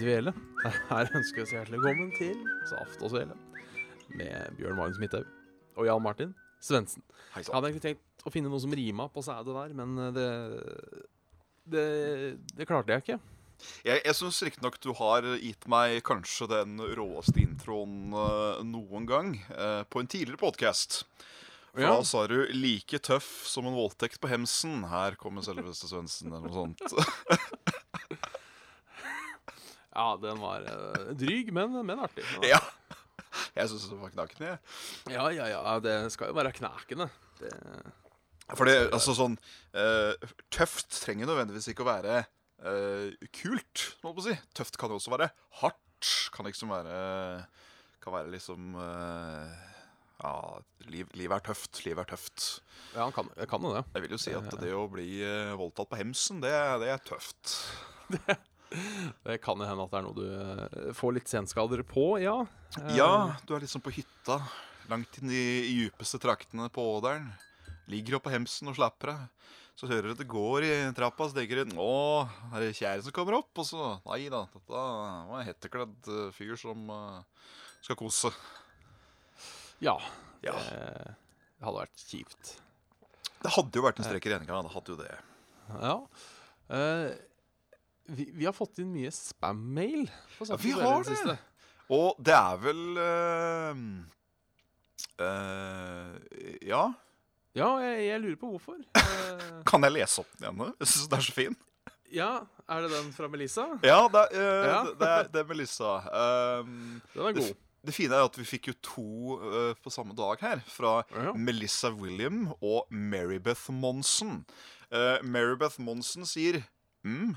dvele. Her ønsker vi oss hjertelig velkommen til Saft og Svele med Bjørn Magnus Midthaug og Jan Martin Svendsen. Jeg hadde egentlig tenkt å finne noe som rima på sædet der, men det, det, det klarte jeg ikke. Jeg, jeg syns riktignok du har gitt meg kanskje den råeste introen eh, noen gang eh, på en tidligere podkast. Ja. da sa du 'like tøff som en voldtekt på hemsen'. Her kommer selveste Svendsen, eller noe sånt. Ja, den var uh, dryg, men, men artig. ja. Jeg syns det var knakende. jeg. ja, ja, ja, det skal jo være knakende. Det, For det, altså sånn eh, Tøft trenger nødvendigvis ikke å være eh, kult, må man si. Tøft kan jo også være hardt. Kan liksom være Kan være liksom eh, Ja, liv, livet er tøft. Livet er tøft. ja, han kan, jeg kan jo det. Jeg vil jo si at det å bli eh, voldtatt på hemsen, det, det er tøft. Det kan jo hende at det er noe du eh, får litt senskader på, ja. Eh, Ja, du er liksom på hytta, langt inn i i djupeste traktene på Ådalen. Ligger oppe på hemsen og slapper av. Så hører du at det går i trappa, så tenker du 'Å, er det kjære som kommer opp?' Og så Nei da, dette var en hettekledd eh, fyr som uh, skal kose. Ja. Ja. Det, hadde vært kjipt. Det hadde jo vært en strek i regninga. Det hadde jo det. Ja. Eh, vi, vi har fått inn mye spam-mail. Ja, vi har det det. Og det er vel eh, eh, Ja. Ja, jeg, jeg lurer på hvorfor. Eh, Kan jeg lese opp den igjen? Jeg syns den er så fin. ja, er det den fra Melissa? Ja, det, er, eh, Ja. det, det er Melissa. Um, Den er god. det fine er at vi fikk jo to uh, på samme dag her. Fra Ja. Melissa William og Marybeth Monsen. Uh, Marybeth Monsen sier mm.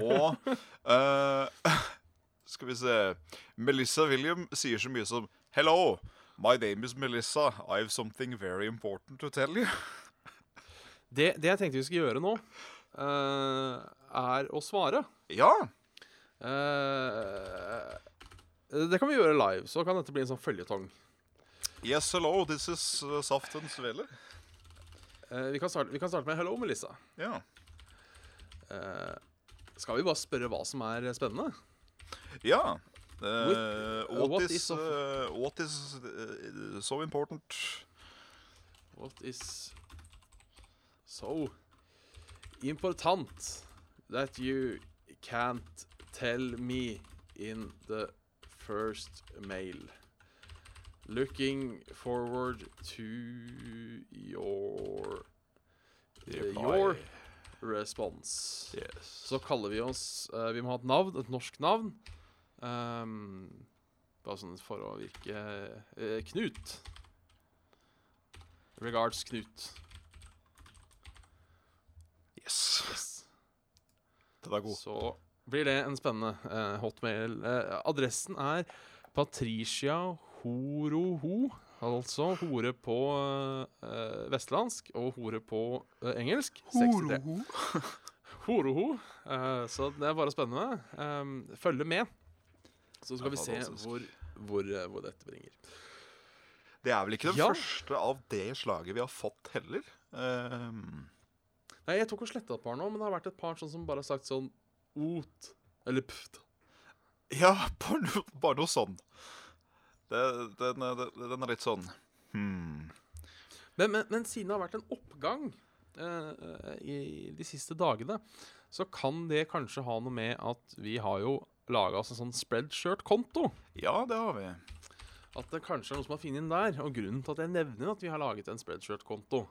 Og uh, Skal vi se Melissa William sier så mye som Hello, my name is Melissa. I have something very important to tell you. Det, det jeg tenkte vi skulle gjøre nå, uh, er å svare. Ja. Uh, det kan vi gjøre live, så kan dette bli en sånn føljetong. Yes, hello, this is uh, Saften and Svele. Eh, vi, kan starte, vi kan starte med 'Hello, Melissa'. Ja. Eh, skal vi bare spørre hva som er spennende? Ja. Uh, what, what is, uh, what is uh, so important? What is so important that you can't tell me in the first mail? Looking forward to your your response. Yes. Så kaller vi oss uh, Vi må ha et navn, et norsk navn. Um, bare sånn for å virke uh, Knut. Regards Knut. Yes. Yes. Den er god. Så blir det en spennende uh, hotmail. Adressen er Patricia Horoho. Altså hore på uh, vestlandsk og hore på uh, engelsk. 63. Horoho. Uh, så det er bare spennende. Um, følge med, så skal vi se hvor, hvor, hvor dette bringer. Det er vel ikke den Ja. første av det slaget vi har fått heller. Um, Nei, Jeg tok og sletta et par nå, men det har vært et par sånn som bare har sagt sånn ot. Eller pft. ja, bare noe, bare noe sånn. Det, den, den er litt sånn hmm. Men, men, men siden det har vært en oppgang eh, i de siste dagene, så kan det kanskje ha noe med at vi har jo laga oss en sånn spreadshirt-konto. Ja, det har vi. At det kanskje er noe som har funnet inn der. Og grunnen til at jeg nevner at vi har laget en spreadshirt-konto,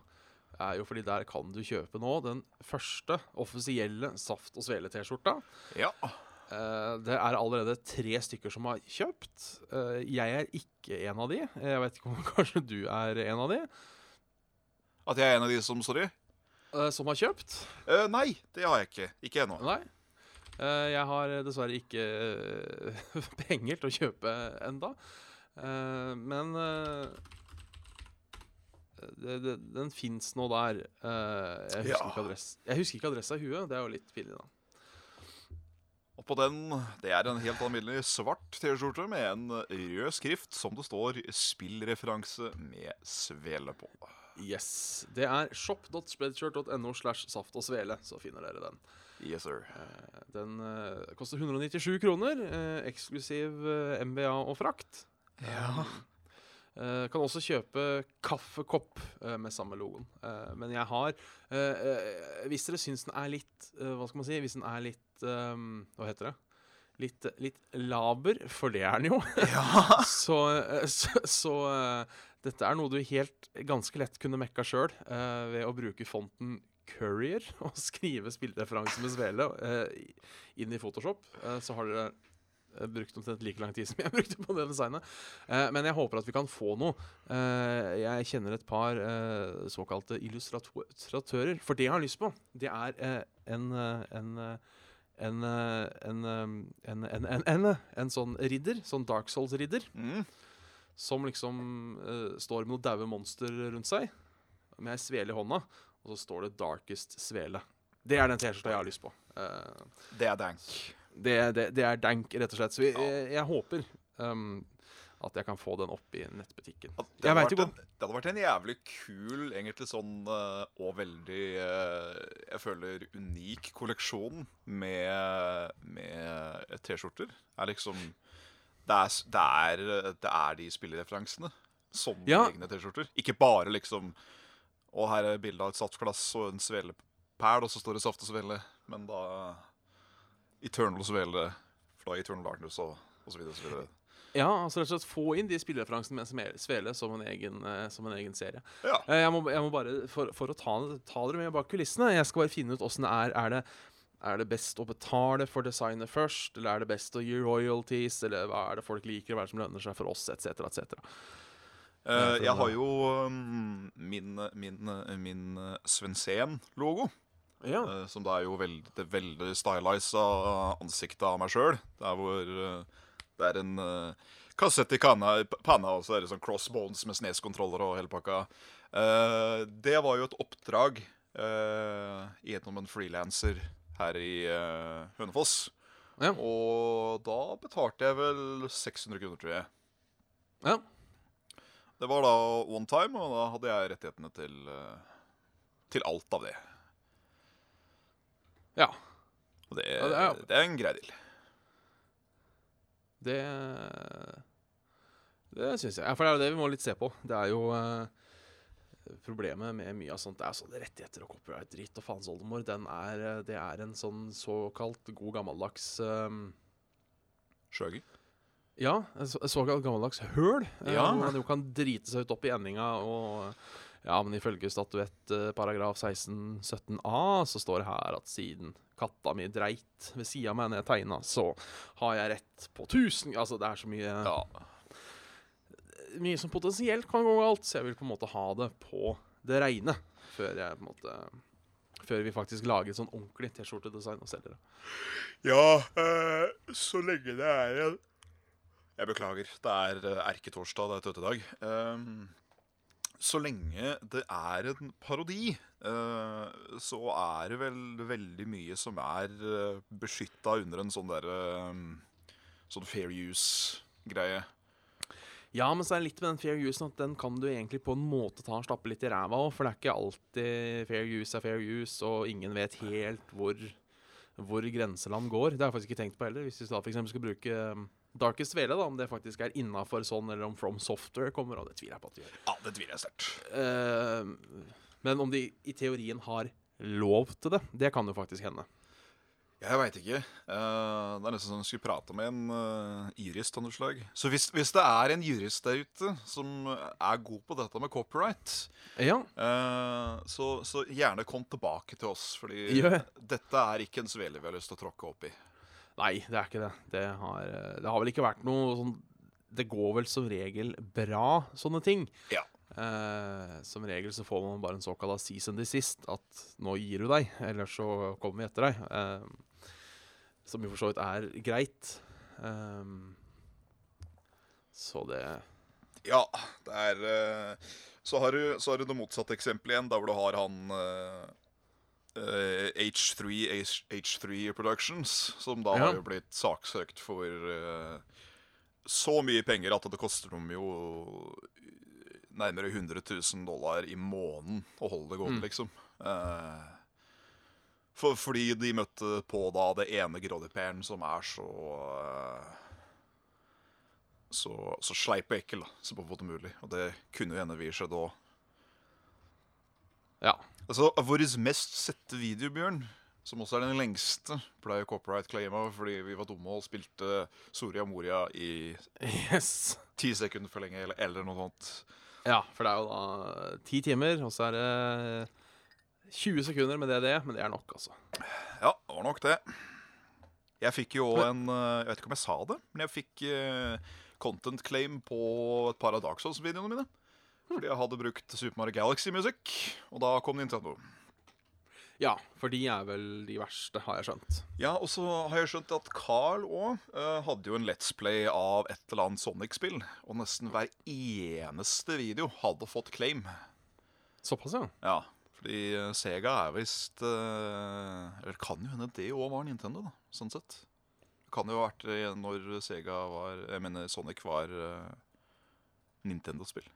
er jo fordi der kan du kjøpe nå den første offisielle Saft og Svele-T-skjorta. Ja. Eh, det er allerede tre stykker som har kjøpt. Eh, jeg er ikke en av de. Jeg vet ikke om kanskje du er en av de At jeg er en av de som Sorry? eh, som har kjøpt. Nei, det har jeg ikke. Ikke ennå. Nei. Jeg har dessverre ikke penger til å kjøpe enda. Men den fins nå der. Jeg, husker Ja. ikke adress, jeg husker ikke adressa i huet. Det er jo litt pinlig, da. Og på den, det er en helt alminnelig svart T-skjorte med en rød skrift som det står 'spillreferanse' med svele på. Yes. Det er shop.spreadshirt.no slash saft og svele, så finner dere den. Yes, sir. Eh, Den eh, koster 197 kroner, eh, eksklusiv MBA og frakt. Ja. Uh, kan også kjøpe kaffekopp uh, med samme logoen. Uh, men jeg har Hvis dere syns den er litt Hva skal man si? Hvis den er litt eh, Hva heter det? Litt, litt laber, for det er den jo. Ja. så eh, så, så uh, dette er noe du helt ganske lett kunne mekka sjøl ved å bruke fonten Courier og skrive spillereferanse med svele uh, inn i Photoshop. Eh, så har dere eh, brukt omtrent like lang tid som jeg brukte på det designet. Eh, men jeg håper at vi kan få noe. Eh, jeg kjenner et par eh, såkalte illustratører. For det jeg har lyst på, det er eh, en, eh, en eh, en, eh, en, eh, en, en, en, en, en sånn ridder, sånn Dark Souls-ridder, Mm. som liksom uh, står med noen daue monster rundt seg, med ei svele i hånda, og så står det 'Darkest svele'. Det er den T-skjorta jeg har lyst på. Uh, Det er dank. det, det, det er dank, rett og slett. Så vi, jeg, jeg håper um, at jeg kan få den opp i nettbutikken. Det, hadde en, det hadde vært en jævlig kul, egentlig sånn eh, og veldig eh, Jeg føler unik kolleksjon med, med T-skjorter. Er liksom det er, det, er, det er de spillereferansene som Ja. egne T-skjorter. Ikke bare liksom Og her er bilde av et saftglass og en svelepæl, og så står det Saft og Svele. Men da Eternal Svele er Eternal Darkness og, og så videre. Og så videre. Ja, altså rett og slett få inn de spillereferansene med svele som en egen, eh, som en egen serie. Ja. Eh, jeg, må, jeg må bare, for, for å ta, ta dere med bak kulissene Jeg skal bare finne ut åssen det er. Er det, er det best å betale for designet først, eller er det best å gi royalties, eller hva er det folk liker, hva er det som lønner seg for oss, etc., etc. Uh, jeg har jo um, min, min, min uh, Svensén-logo. Ja. Uh, som da er jo veldig, veldig stylisa ansiktet av meg sjøl. Der hvor eh, det er en uh, kassett i kanna, panna, og så er det sånn crossbones med sneskontroller og hele pakka. Uh, det var jo et oppdrag uh, gjennom en frilanser her i uh, Hønefoss. Ja. Og da betalte jeg vel 600 kroner, tror jeg. ja. Det var da one time, og da hadde jeg rettighetene til, til alt av det. Ja. Og det, Ja, det er- det er en grei deal. Det Det syns jeg. Ja, for det er jo det vi må litt se på. Det er jo eh, Problemet med mye av sånt Det er sånne rettigheter og copyright-dritt og faens oldemor. Den er, eh, det er en sånn såkalt god gammeldags eh, Skjøger. Ja, en så- såkalt gammeldags høl. eh, Ja. Hvor man jo kan drite seg ut opp i endinga og Ja, men ifølge statuett eh, paragraf 16-17a så står det her at siden katta mi dreit ved sida av meg når jeg tegna, så har jeg rett på 1000 Altså, det er så mye Ja. mye som potensielt kan gå galt, så jeg vil på en måte ha det på det reine før jeg på en måte Før vi faktisk lager et sånn ordentlig T-skjortedesign og selger det. Ja, øh, så lenge det er en Jeg beklager. Det er eh, erketorsdag, det er tøttedag. Um, så lenge det er en parodi, eh, så er det vel veldig mye som er uh, beskytta under en sånn derre Sånn fair use-greie. Ja, men så er det litt med den fair usen at den kan du egentlig på en måte ta og stappe litt i ræva òg, for det er ikke alltid fair use er fair use, og ingen vet helt hvor, hvor grenseland går. Det har jeg faktisk ikke tenkt på heller. Hvis vi da eksempel skal bruke Darkest Vele, da, om det faktisk er innafor sånn, eller om From Software kommer, og det tviler jeg på at de gjør. Ja, det tviler jeg sterkt. Uh, men om de i teorien har lov til det, det kan jo faktisk hende. Jeg veit ikke. Uh, det er nesten som om jeg skulle prate med en uh, jurist av noe slag. Så hvis, hvis det er en jurist der ute som er god på dette med copyright, Ja, uh, så, så gjerne kom tilbake til oss. Fordi ja. dette er ikke en svele vi har lyst til å tråkke opp i. Nei, det er ikke det. Det har, eh, det har vel ikke vært noe sånn Det går vel som regel bra, sånne ting. Ja. Eh, som regel så får man bare en såkalt season de desist. At nå gir du deg, eller så kommer vi etter deg. Eh, Som jo for så vidt er greit. Ehm, så det Ja, det er eh, så, har du, så har du det motsatte eksempelet igjen, der hvor du har han eh, eh, H3 H, H3 Productions, som da Ja. har jo blitt saksøkt for uh, så mye penger at det koster dem jo nærmere 100 000 dollar i måneden å holde det gående, Mm. liksom. Uh, for, fordi de møtte på da det ene grådipæren som er så så, så sleip og ekkel da, som på en måte mulig. Og det kunne jo hende vi skjedde òg. Ja. Altså, vår mest sette video, Bjørn, som også er den lengste, pleier copyright claima fordi vi var dumme og spilte Soria Moria i Yes. ti sekunder for lenge, eller, eller noe sånt. Ja, for det er jo da ti timer, og så er det 20 sekunder med DDE, men det er nok, altså. Ja, det var nok det. Jeg fikk jo òg en eh, Jeg vet ikke om jeg sa det, men jeg fikk eh, content claim på et par av Dark Souls-videoene mine. Fordi jeg hadde brukt Super Mario Galaxy-musikk, og da kom Nintendo. Ja, for de er vel de verste, har jeg skjønt. Ja, og så har jeg skjønt at Carl òg hadde jo en Let's Play av et eller annet Sonic-spill. Og nesten hver eneste video hadde fått claim. Såpass, ja. Ja, fordi eh, Sega er visst uh, Eller kan jo hende det òg var Nintendo, da, sånn sett. Det kan jo ha vært eh, når Sega var Jeg mener Sonic var uh, Nintendo-spill.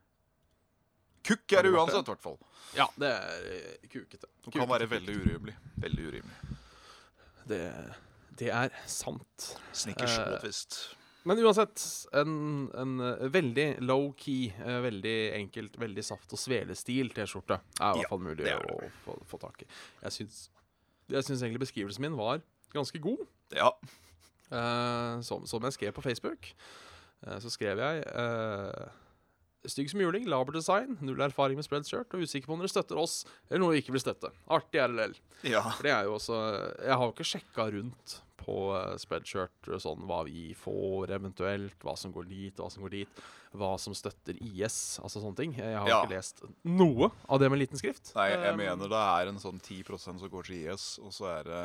Kukk er det uansett, i hvert fall. Ja, det er eh, kukete. Det kan være veldig urimelig. Veldig urimelig. Det, det er sant. Snickers Eh, twist. Men uansett, en, en eh, veldig low-key, eh, veldig enkelt, veldig saft- og svelestil T-skjorte er i Ja, hvert fall mulig det er å få, få tak i. Jeg syns, jeg syns egentlig beskrivelsen min var ganske god. Ja. Eh, som, som jeg skrev på Facebook, eh, så skrev jeg eh, Stygg som juling, laber design, null erfaring med spreadshirt og usikker på om dere støtter oss eller noe vi ikke vil støtte. Artig RLL. ja. For det er jo også Jeg har jo ikke sjekka rundt på uh, spreadshirt og sånn hva vi får eventuelt, hva som går dit, hva som går dit, hva som støtter IS, altså sånne ting. Jeg har Ja. ikke lest noe av det med liten skrift. Nei, jeg Um, mener det er en sånn 10% som går til IS, og så er det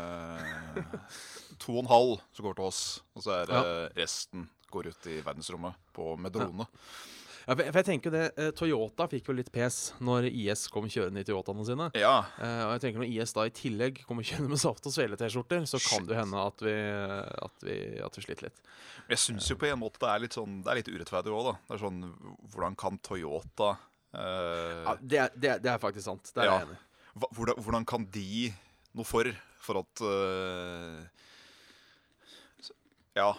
2,5 som går til oss. Og så er det resten går ut i verdensrommet på, med drone. Ja, for, for jeg tenker jo det, eh, Toyota fikk jo litt pes når IS kom kjørende i Toyotaene sine. Ja. Eh, og jeg tenker Når IS da i tillegg kommer kjørende med saft og svele-T-skjorter, så kan det jo hende at vi, at vi, at vi sliter litt. Jeg syns jo på en måte det er litt sånn Det er litt urettferdig òg, da. Det er sånn Hvordan kan Toyota eh, Ja, det, er, det, er, det er faktisk sant. Det er Ja. jeg enig i. hva, hvordan, hvordan kan de noe for for at eh, s- Ja.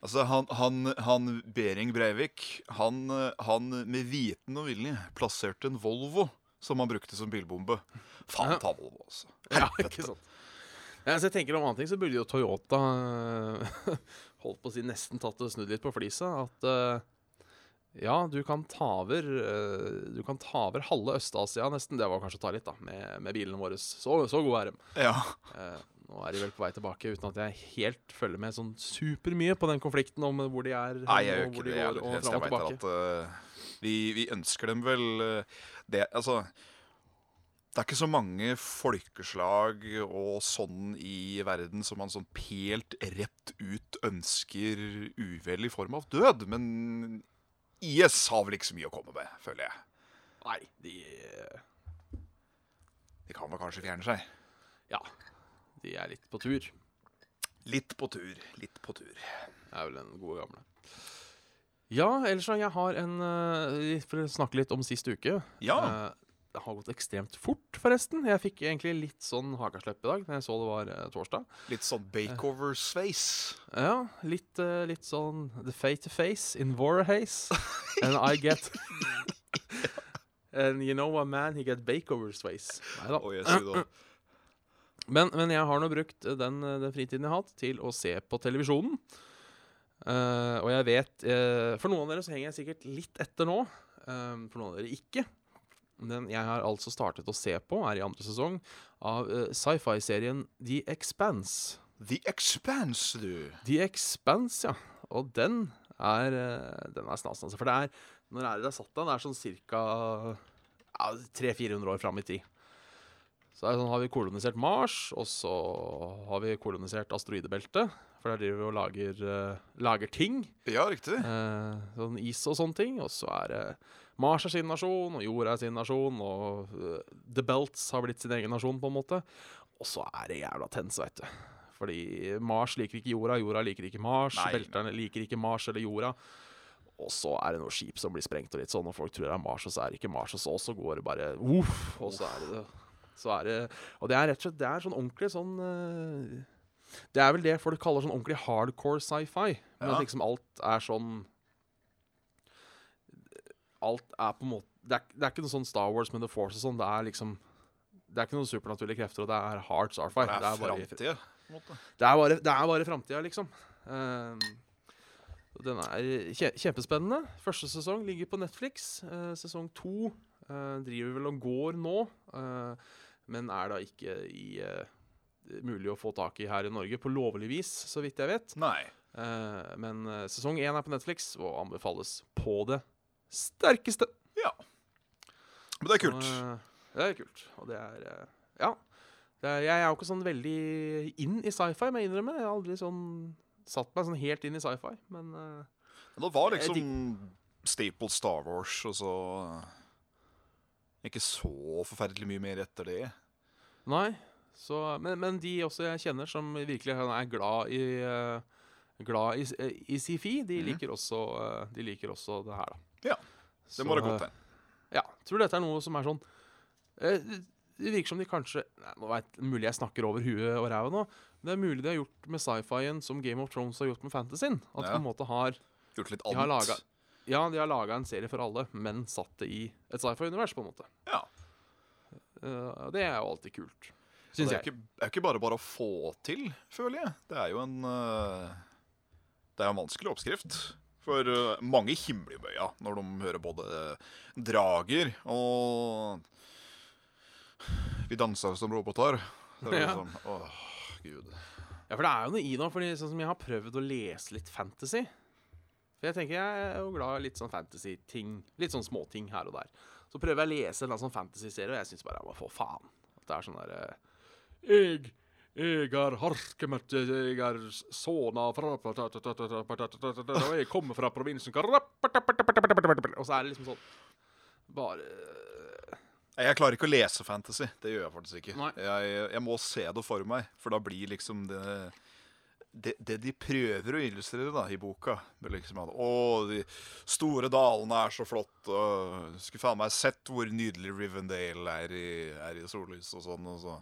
Altså, han, han, han Behring Breivik, han, han med viten og vilje plasserte en Volvo som han brukte som bilbombe. Faen ta Volvo, altså. Ja, ikke sant. Ja, så jeg tenker Om annen ting så burde jo Toyota eh, holdt på å si nesten tatt og snudd litt på flisa. At uh, ja, du kan ta over uh, Du kan ta over halve Øst-Asia nesten. Det var kanskje å ta litt, da, med, med bilene våre. Så, så gode er de. Ja. Eh, nå er de vel på vei tilbake, uten at jeg helt følger med sånn supermye på den konflikten om hvor de er Nei, jeg og hvor de det. går, og fram og tilbake. at uh, vi, vi ønsker dem vel uh, det Altså det er ikke så mange folkeslag og sånn i verden som man sånn helt rett ut ønsker uvel i form av død. Men IS har vel ikke så mye å komme med, føler jeg. Nei, de De kan vel kanskje fjerne seg. Ja, de er litt på tur. Litt på tur, litt på tur. Det er vel den gode gamle. Ja, ellers så jeg har en uh, For å snakke litt om sist uke. Ja. Uh, det har gått ekstremt fort, forresten. Jeg fikk egentlig litt sånn hakaslepp i dag når jeg så det var uh, torsdag. Litt sånn bakeover-face? Ja, litt, litt sånn The fate to Face in Warhaze. And I get And you know a man, he get bakeovers face. Neida. da. Oh, det. Men, men jeg har nå brukt den, den fritiden jeg har hatt, til å se på televisjonen. Uh, og jeg vet uh, For noen av dere så henger jeg sikkert litt etter nå. Uh, for noen av dere ikke. Den jeg har altså startet å se på, er i andre sesong av eh, sci-fi-serien The Expanse. The Expanse, du. The Expanse, ja. Og den er, eh, den er snas, altså. For det er Når er det det er satt av? Det er sånn ca. Ja, 300-400 år fram i tid. Så det er sånn, har vi kolonisert Mars, og så har vi kolonisert asteroidebeltet. For der driver vi og lager, uh, lager ting. Ja, riktig. Uh, sånn is og sånne ting. Og så er det Mars er sin nasjon, og jorda er sin nasjon, og eh, The Belts har blitt sin egen nasjon, på en måte. Og så er det jævla tens, veit du. Fordi Mars liker ikke jorda, jorda liker ikke Mars, Nei. belterne liker ikke Mars eller jorda. Og så er det noe skip som blir sprengt, og litt sånn, og folk tror det er Mars, og så er det ikke Mars, og så, og så går det bare uff, og så er det det. Så er det Og det er rett og slett Det er sånn ordentlig sånn eh, Det er vel det folk kaller sånn ordentlig hardcore sci-fi. Men Ja. liksom alt er sånn Alt er på en måte det er, det er ikke noe sånn Star Wars med The Force og sånn. Det er liksom Det er ikke noen supernaturlige krefter, og det er hard sci-fi. Det er framtida. det er bare, det er bare framtida, liksom. Ehm, den er kje, kjempespennende. Første sesong ligger på Netflix. Eh, sesong to eh, driver vel og går nå, eh, men er da ikke i, uh, mulig å få tak i her i Norge på lovlig vis, så vidt jeg vet. Nei. Uh, men eh, sesong én er på Netflix og anbefales på det sterkeste. Ja. Men det er kult. Så, det er kult. Og det er Ja. Det er, jeg er jo ikke sånn veldig inn i sci-fi, må jeg innrømme. Jeg har aldri sånn satt meg sånn helt inn i sci-fi, men Men det var liksom staple Star Wars, og så Ikke så forferdelig mye mer etter det. Nei. Så, men, men de også jeg kjenner som virkelig er glad i eh, Glad i, i sci-fi, de, mm. liker også, eh, de liker også det her, da. Ja, Det må Så, det gå til. Ja. Tror dette er noe som er sånn eh, Det virker som de kanskje nei, nå vet, Mulig jeg snakker over huet og ræva nå. Det er mulig de har gjort med sci-fien som Game of Thrones har gjort med fantasyen. At de på en måte har Gjort litt De har annet. Ja, de har laga en serie for alle, men satt det i et sci-fi-univers, på en måte. Ja. Uh, det er jo alltid kult. Syns det er ikke, er ikke bare bare å få til, føler jeg. Det er jo en uh, Det er en vanskelig oppskrift. For uh, mange himler i bøya når de hører både drager og Vi danser som roboter. Det er Ja. liksom, åh, gud. Ja, for det er jo noe i det, fordi sånn som jeg har prøvd å lese litt fantasy. For jeg tenker jeg er jo glad i litt sånn fantasy-ting. Litt sånn småting her og der. Så prøver jeg å lese en sånn fantasy-serie, og jeg syns bare ja, for faen. At det er sånn derre Jeg jeg er Harkemet, jeg er sona fra Og jeg kommer fra provinsen Og så er det liksom sånn Bare Jeg klarer ikke å lese fantasy. Det gjør jeg faktisk ikke. Jeg, jeg må se det for meg, for da blir liksom det det, det de prøver å illustrere da, i boka liksom at, Å, de store dalene er så flott. Og skulle faen meg sett hvor nydelig Rivendale er i, er i sollys og sånn. Og så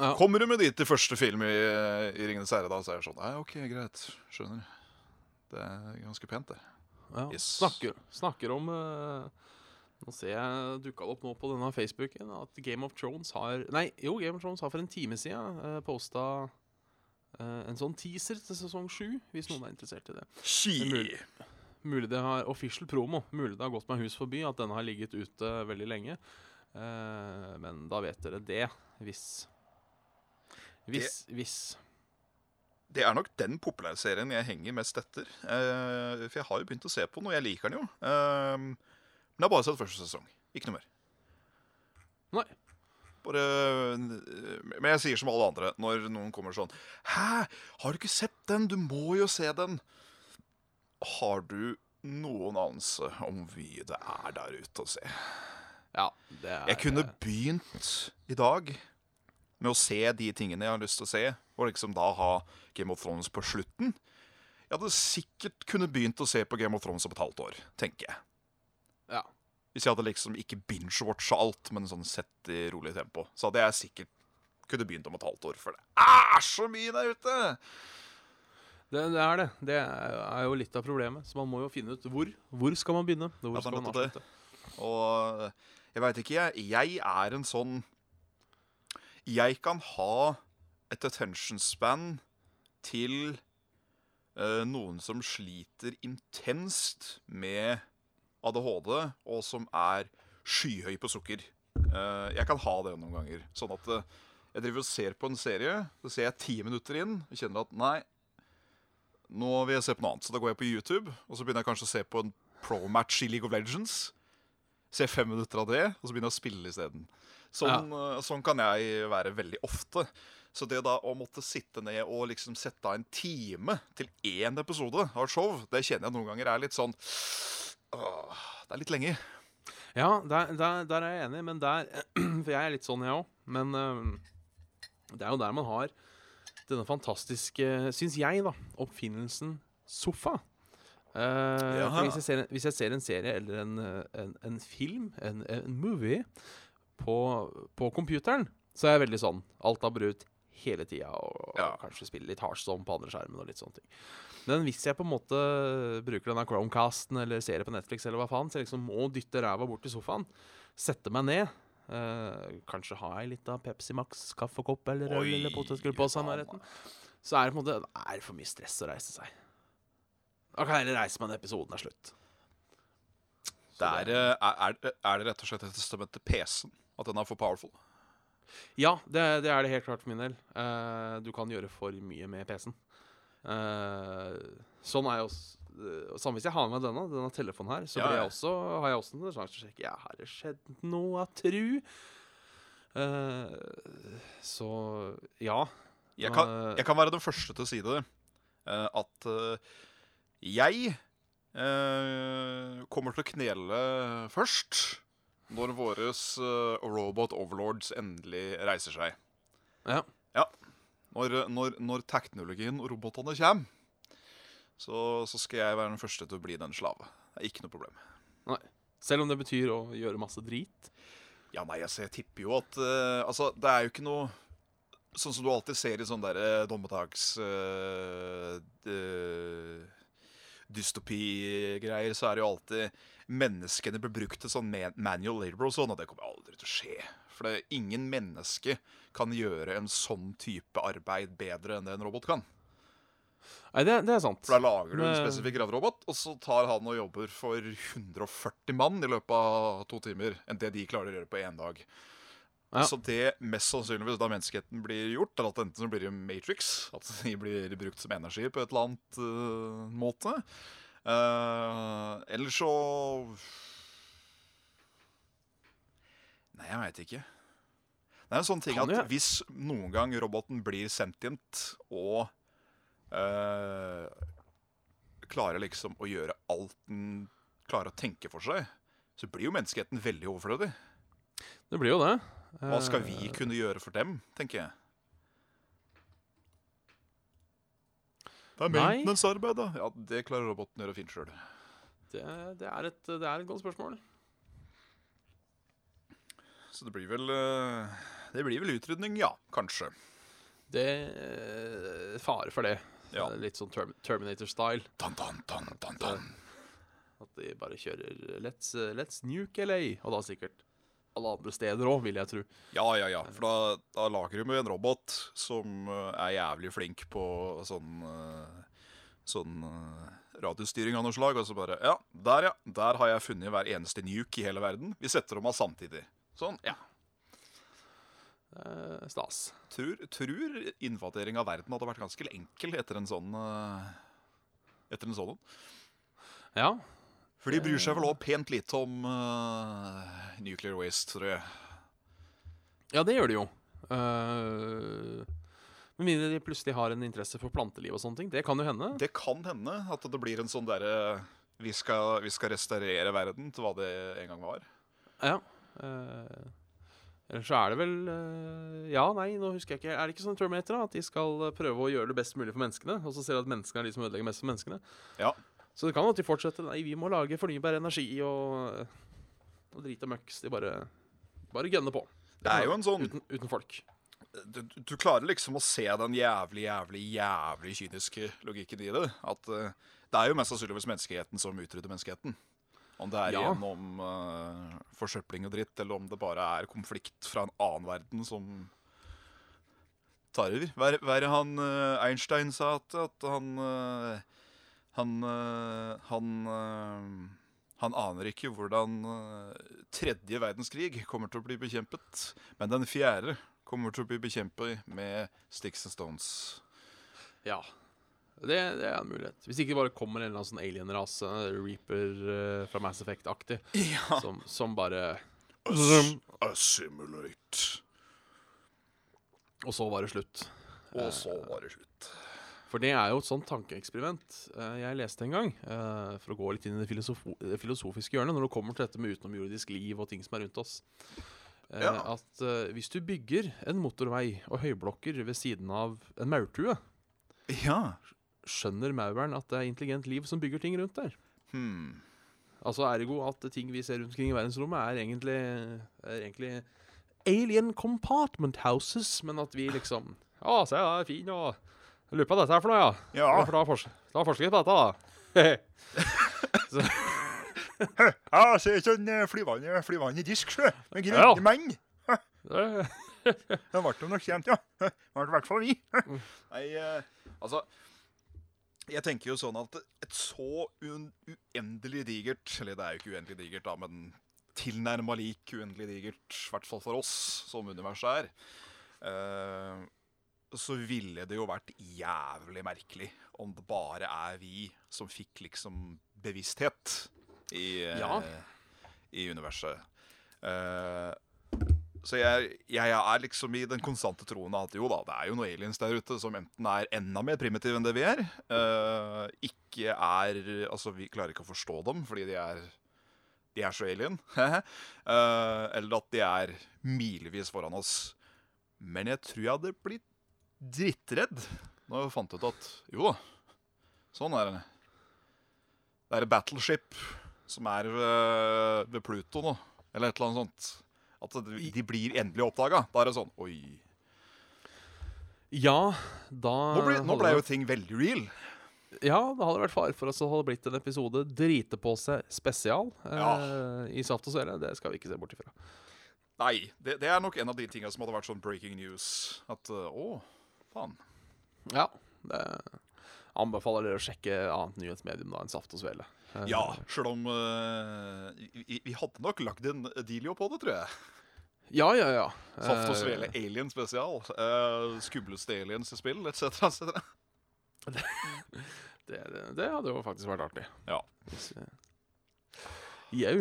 Ja. kommer du med dit til første film i, i Ringenes herre, da, så er jeg sånn Nei, OK, greit. Skjønner. Det er ganske pent, det. Ja, Yes. snakker, snakker om uh, Nå ser jeg dukka det opp nå på denne Facebooken at Game of Thrones har Nei, jo, Game of Thrones har for en time siden uh, posta eh, en sånn teaser til sesong sju, hvis noen er interessert i det. Mulig. Mulig det har official promo. Mulig det har gått meg hus forbi at denne har ligget ute veldig lenge. Uh, men da vet dere det, hvis Hvis, hvis Det er nok den populærserien jeg henger mest etter. Uh, for jeg har jo begynt å se på den, og jeg liker den jo. Uh, men jeg har bare sett første sesong. Ikke noe mer. Nei. Bare Men jeg sier som alle andre når noen kommer sånn Hæ, har du ikke sett den? Du må jo se den. Har du noen anelse om hvor mye det er der ute å se? Ja, det er Jeg kunne begynt i dag med å se de tingene jeg har lyst til å se, og liksom da ha Game of Thrones på slutten. Jeg hadde sikkert kunne begynt å se på Game of Thrones om et halvt år, tenker jeg. Hvis jeg hadde liksom ikke binge-watcha alt, men sånn sett i rolig tempo, så hadde jeg sikkert kunne begynt om et halvt år, for det er så mye der ute! Det, det er det. Det er jo litt av problemet. Så man må jo finne ut hvor. Hvor skal man begynne? Hvor Ja, skal man avslutte? Og jeg veit ikke, jeg. Jeg er en sånn Jeg kan ha et attention span til uh, noen som sliter intenst med ADHD, og som er skyhøy på sukker. Eh, jeg kan ha det noen ganger. Sånn at eh, jeg driver og ser på en serie, så ser jeg ti minutter inn og kjenner at nei, nå vil jeg se på noe annet. Så da går jeg på YouTube, og så begynner jeg kanskje å se på en pro-match i League of Legends. Ser fem minutter av det, og så begynner jeg å spille isteden. Sånn, eh, sånn kan jeg være veldig ofte. Så det da å måtte sitte ned og liksom sette av en time til én episode av show, det kjenner jeg noen ganger er litt sånn åh, Det er litt lenge. Ja, der, der, der er jeg enig, men der For jeg er litt sånn, jeg òg. Men øhm, det er jo der man har denne fantastiske, syns jeg, da, oppfinnelsen sofa. Uh, hvis, jeg ser, hvis jeg ser en serie eller en, eh, en, en film, en, en movie, på, på computeren, så er jeg veldig sånn alt har brutt hele tida, og, Ja. og kanskje spille litt Hearthstone på andre skjermen og litt sånne ting. Men hvis jeg på en måte bruker denne Chromecasten eller ser det på Netflix, eller hva faen, så jeg liksom må dytte ræva bort til sofaen, sette meg ned, eh, kanskje ha ei lita Pepsi Max kaffekopp eller Oi, eller potetgullpose i nærheten, så er det på en måte det er for mye stress å reise seg. Da kan jeg heller reise meg når episoden er slutt. Det er, eh, er, er, er det rett og slett et testament til PC-en at den er for powerful? Ja, det, det er det helt klart for min del. Uh, du kan gjøre for mye med PC-en. Uh, sånn er jeg også Uh, Samme hvis jeg har med denne, denne telefonen her, så Ja, ja. jeg også, har jeg også en sjanse til å sjekke Ja, har det skjedd noe, tru? Uh, så ja. Jeg kan, jeg kan være den første til å si det. at jeg kommer til å knele først når våres robot overlords endelig reiser seg. Ja. Når, når, når teknologien og robotene kommer, så, så skal jeg være den første til å bli den slave. Det er ikke noe problem. Nei. Selv om det betyr å gjøre masse drit. Ja, nei, altså, jeg tipper jo at uh, Altså, det er jo ikke noe Sånn som du alltid ser i sånne derre dommedags uh, Dystopigreier, så er det jo alltid Menneskene blir brukt til sånn manual labor og sånn, og det kommer aldri til å skje. For det, ingen menneske kan gjøre en sånn type arbeid bedre enn det en robot kan. Nei, det, det er sant. For da lager du en spesifikk graverobot, og så tar han og jobber for 140 mann i løpet av to timer, enn det de klarer å gjøre på én dag. Ja. Så det mest sannsynligvis da menneskeheten blir gjort, er at enten så blir det Matrix, at de blir brukt som energi på et eller annet uh, måte. Eh, ellers så Nei, jeg veit ikke. Det er en sånn ting Kan at hvis noen gang roboten blir sentient og uh, klarer liksom å gjøre alt den klarer å tenke for seg, så blir jo menneskeheten veldig overflødig. Det blir jo det. Hva skal vi Eh, kunne gjøre for dem, tenker jeg. Det er maintenance-arbeid, da. Ja, Det klarer roboten å gjøre fint sjøl. det, det, er et, det er et godt spørsmål. Så det blir vel eh, Det blir vel utrydning, ja. Kanskje. Det er fare for det. Ja. Er Litt sånn Term Terminator-style. Dan, dan, dan, dan, dan. At de bare kjører let's, let's nuke LA. Og da sikkert alle andre steder òg, vil jeg tro. Ja, ja, ja. For da, da lager du med en robot som eh, er jævlig flink på sånn eh, Sånn eh, radiostyring av noe slag. Og så bare Ja, der, ja. Der har jeg funnet hver eneste nuke i hele verden. Vi setter dem av samtidig. Sånn. Ja. Eh, stas. Tror, tror invadering av verden hadde vært ganske enkel etter en sånn Etter en sånn. Ja. For de bryr seg vel òg pent lite om uh, nuclear waste, tror jeg. ja, det gjør de jo. Uh, med mindre de plutselig har en interesse for planteliv og sånne ting. Det kan jo hende. Det kan hende at det blir en sånn derre vi, vi skal restaurere verden til hva det en gang var. Ja. Uh, så er det vel Ja, nei, nå husker jeg ikke. Er det ikke sånn Terminator, da? At de skal prøve å gjøre det best mulig for menneskene, og så ser de at menneskene er de som ødelegger mest for menneskene? Ja. Så det kan jo at de fortsetter. Nei, vi må lage fornybar energi og, og drit og møkks. De bare, bare gønner på. Det er jo en sånn Uten, uten folk. du, du klarer liksom å se den jævlig, jævlig, jævlig kyniske logikken i det. At uh, det er jo mest sannsynligvis menneskeheten som utrydder menneskeheten. Om det er Ja. gjennom uh, forsøpling og dritt, eller om det bare er konflikt fra en annen verden som tar over. Hva er, det han uh, Einstein sa at, at han eh, Han eh, Han eh, han aner ikke hvordan eh, tredje verdenskrig kommer til å bli bekjempet, men den fjerde kommer til å bli bekjempet med sticks and stones. Ja. Det, det er en mulighet. Hvis ikke det bare kommer en eller annen sånn alien-rase, Reaper fra Mass Effect-aktig, Ja. som, som bare Zoom. Assimilate. Og så var det slutt. Og så var det slutt. For det er jo et sånt tankeeksperiment eh, jeg leste en gang. eh, for å gå litt inn i det filosof det filosofiske hjørnet når det kommer til dette med utenomjordisk liv og ting som er rundt oss. Eh, Ja. At hvis du bygger en motorvei og høyblokker ved siden av en maurtue, Ja. skjønner mauren at det er intelligent liv som bygger ting rundt der. Hmm. Altså ergo at ting vi ser rundt omkring i verdensrommet, er egentlig, er egentlig alien compartment houses, men at vi liksom Å, se, det er fin, og Jeg lurer på hva dette er for noe, ja. Ja. For da har fors forsket på dette, da. Ja, se sånn eh, flyvende, flyvende disk, sjø. Med grønne menn. Det- ble jo nok kjent, ja. Det ble i hvert fall vi. Nei, eh, altså Jeg tenker jo sånn at et så uendelig digert Eller det er jo ikke uendelig digert, da, men tilnærma lik uendelig digert, i hvert fall for oss, som universet er, eh, så ville det jo vært jævlig merkelig om det bare er vi som fikk liksom bevissthet i, ja. uh, i universet. Uh, så jeg, jeg er liksom i den konstante troen at jo da, det er jo noen aliens der ute som enten er enda mer primitive enn det vi er, uh, ikke er Altså, vi klarer ikke å forstå dem fordi de er de er så alien. Eller at de er milevis foran oss. Men jeg tror jeg hadde blitt drittredd når jeg fant ut at jo da, sånn er det. Det er et battleship som er ved, ved Pluto nå, eller et eller annet sånt. At de, blir endelig oppdaga. Da er det sånn Oi. Ja, da Nå ble, nå ble jo ting veldig real. Ja, det hadde vært fare for oss å hadde blitt en episode drite på seg spesial eh, i Saft og Svele. Det skal vi ikke se bort ifra. Nei, det, det er nok en av de tinga som hadde vært sånn breaking news. At uh, Å, faen. Ja, det anbefaler dere å sjekke annet nyhetsmedium da enn Saft og Svele. Eh, Ja, sjøl om uh, vi, vi hadde nok lagd en dealio på det, tror jeg. ja, ja. ja. Saft og Eh, Svele Alien spesial. Uh, skumleste aliens i spill, etc. etc. Det, det hadde jo faktisk vært artig. Ja. Eh, Jau.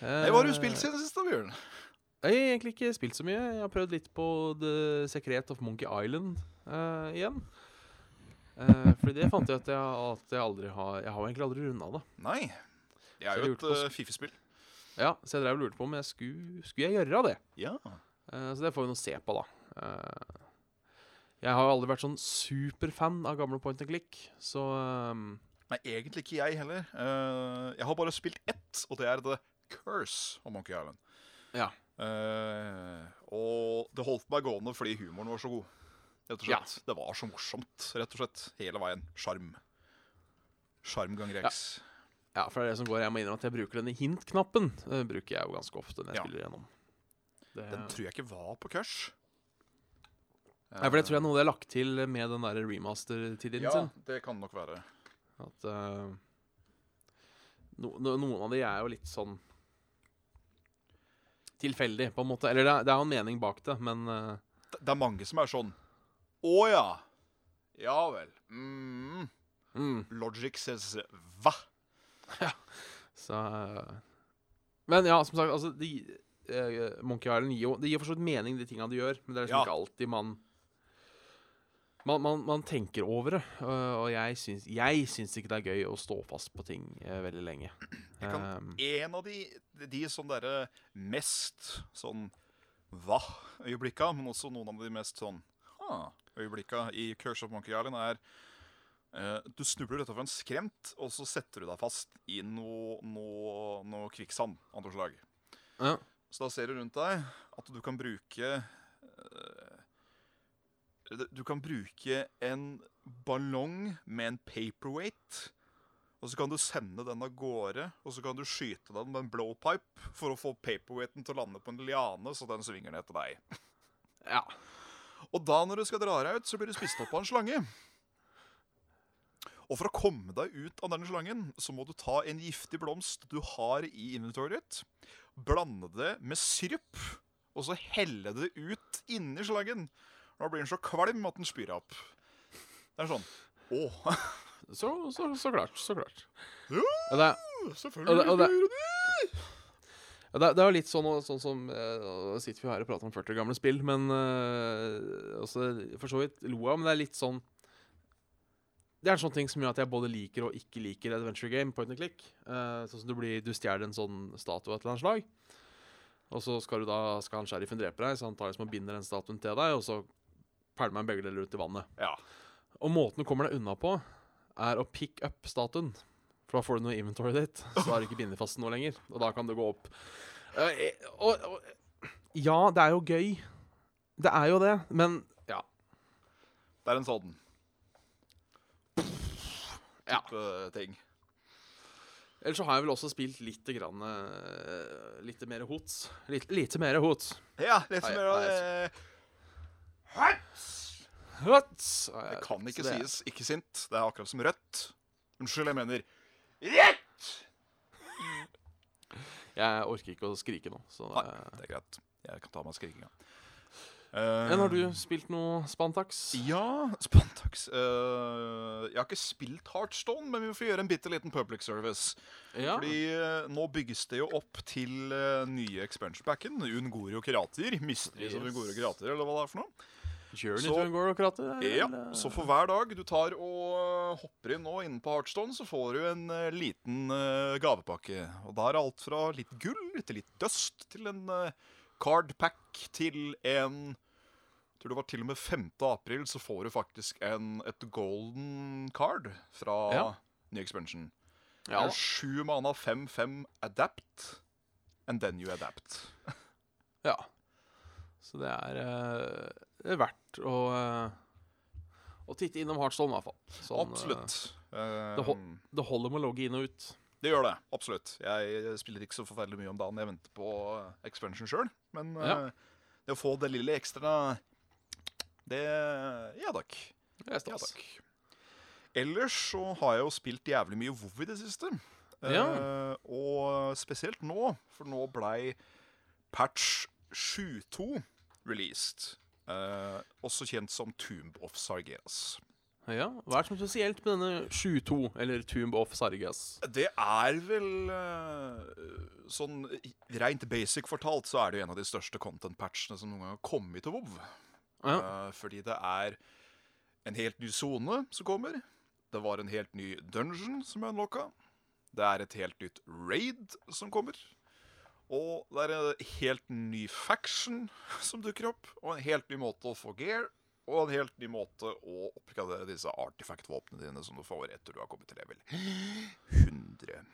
Uh, hva har du spilt siden sist, da, Bjørn? Jeg har egentlig ikke spilt så mye. Jeg har prøvd litt på The Secret of Monkey Island uh, igjen. Uh, fordi det fant jeg at jeg, at jeg aldri har Jeg har egentlig aldri runda det. Nei. Det er jo et uh, fiffespill. Ja, Så jeg drev og lurte på om jeg skulle, skulle jeg gjøre det. Ja. Uh, så det får vi nå se på, da. Eh, jeg har aldri vært sånn superfan av gamle point and click, så um, Nei, egentlig ikke jeg heller. Jeg har bare spilt ett, og det er The Curse of Monkey Island. Ja. Uh, og det holdt meg gående fordi humoren var så god. Rett og Ja. Det var så morsomt, rett og slett. Hele veien. Sjarm. Sjarm ganger X. Ja, for det er det som går. Jeg må innrømme at jeg bruker denne hint-knappen. Den bruker jeg jo ganske ofte når jeg Ja. spiller gjennom. Det, Den tror jeg ikke var på kurs. Nei, for det tror jeg er noe de har lagt til med den der remaster-tiden Ja, sin. det kan nok være. At uh, no, no, Noen av de er jo litt sånn tilfeldig, på en måte. Eller det er, det er jo en mening bak det, men eh, Det, det er mange som er sånn Å ja. Ja vel. Mm. mm, Logic says hva? Så eh, Men ja, som sagt, altså de, eh, Monkey Island gir jo Det gir for så vidt mening, de tinga de gjør, men det er liksom Ja. ikke alltid man man, man, man tenker over det, og jeg syns, jeg syns ikke det er gøy å stå fast på ting veldig lenge. Kan- Um, En av de, de sånn derre mest sånn hva-øyeblikka, men også noen av de mest sånn ha-øyeblikka i Curse of Monkey Island er Du snubler utenfor en skremt, og så setter du deg fast i noe, noe, noe kvikksand av noe slag. ja. Så da ser du rundt deg at du kan bruke Du kan bruke en ballong med en paperweight. Og så kan du sende den av gårde, og så kan du skyte den med en blowpipe for å få paperweighten til å lande på en liane, så den svinger ned til deg. ja. Og da når du skal dra deg ut, så blir du spist opp av en slange. Og for å komme deg ut av denne slangen, så må du ta en giftig blomst du har i inventoryet ditt, blande det med sirup, og så helle det ut inni slangen. Da blir den så kvalm at den spyr opp. Det er sånn Å, Så, så, så klart. Så klart. Jo, det, selvfølgelig Og det- og det- du det! Det, er- jo litt sånn, sånn som eh, Nå sitter vi her og prater om 40 år gamle spill, men eh, også, For så vidt lo jeg, men det er litt sånn Det er en sånn ting som gjør at jeg både liker og ikke liker adventure game, point and click. Uh, sånn som du blir Du stjeler en sånn statue av et eller annet slag, og så skal du da Skal han sheriffen drepe deg, så han tar liksom og binder den statuen til deg, og så pælmer han begge deler ut i vannet. Ja. Og måten du kommer deg unna på, er å pick up statuen. For da får du noe inventory ditt, så er du ikke bindet fast noe lenger. Og da kan du gå opp. Eh, eh, og, og, ja, det er jo gøy. Det er jo det, men ja. Det er en sånn Ja. ting. Ellers så har jeg vel også spilt litt grann uh, Litt mer hots. Litt, lite mer hots. Ja, litt mer av det Hats! Hots! Det kan ikke det- sies ikke sint. Det er akkurat som rødt. Unnskyld, jeg mener rett! Jeg orker ikke å skrike nå, så Nei, eh, det er greit. Jeg kan ta meg skrikinga. Men har du spilt noe Spantax? Ja, Spantax. uh, jeg har ikke spilt Heartstone, men vi får gjøre en bitte liten public service. Ja. Fordi uh, nå bygges det jo opp til uh, nye expansion packen. Ungorio Krater. Mystery som Yes. Ungorio Kirater, eller hva det er for noe. Journey Så- akkurat? Ja, Så for hver dag du tar og eh, hopper inn nå inne på Heartstone, så får du en uh, liten uh, gavepakke. Og da er alt fra litt gull til litt dust til en uh, cardpack til en jeg tror det var til og med 5. april så får du faktisk en, et golden card fra Ja. New expansion. Ja, Sju mana, fem, fem, adapt. And then you adapt. Ja. Så det eh, det er verdt å, eh, å titte innom Heartstone, i hvert fall. Sånn, eh, Absolutt. det hol- Um, det holder med å logge inn og ut. Det gjør det, absolutt. Jeg spiller ikke så forferdelig mye om dagen. Jeg venter på eh, expansion sjøl. Men Ja. eh, det å få det lille ekstra Det Ja takk. Det Ja, takk. Ellers så har jeg jo spilt jævlig mye WoW i det siste. Ja. Uh, og spesielt nå, for nå blei patch 7.2 released. Eh, også kjent som Tomb of Sargeras. Ja, Hva er det som er spesielt med denne 7-2, eller Tomb of Sargas? Det er vel eh, Sånn rent basic fortalt så er det jo en av de største content-patchene som noen gang har kommet til WoW. Ja. Eh, fordi det er en helt ny sone som kommer. Det var en helt ny dungeon som er unlocka. Det er et helt nytt raid som kommer. Og det er en helt ny faction som dukker opp. Og en helt ny måte å få gear og en helt ny måte å oppgradere disse artifact-våpnene dine som du får etter du har kommet til level 100.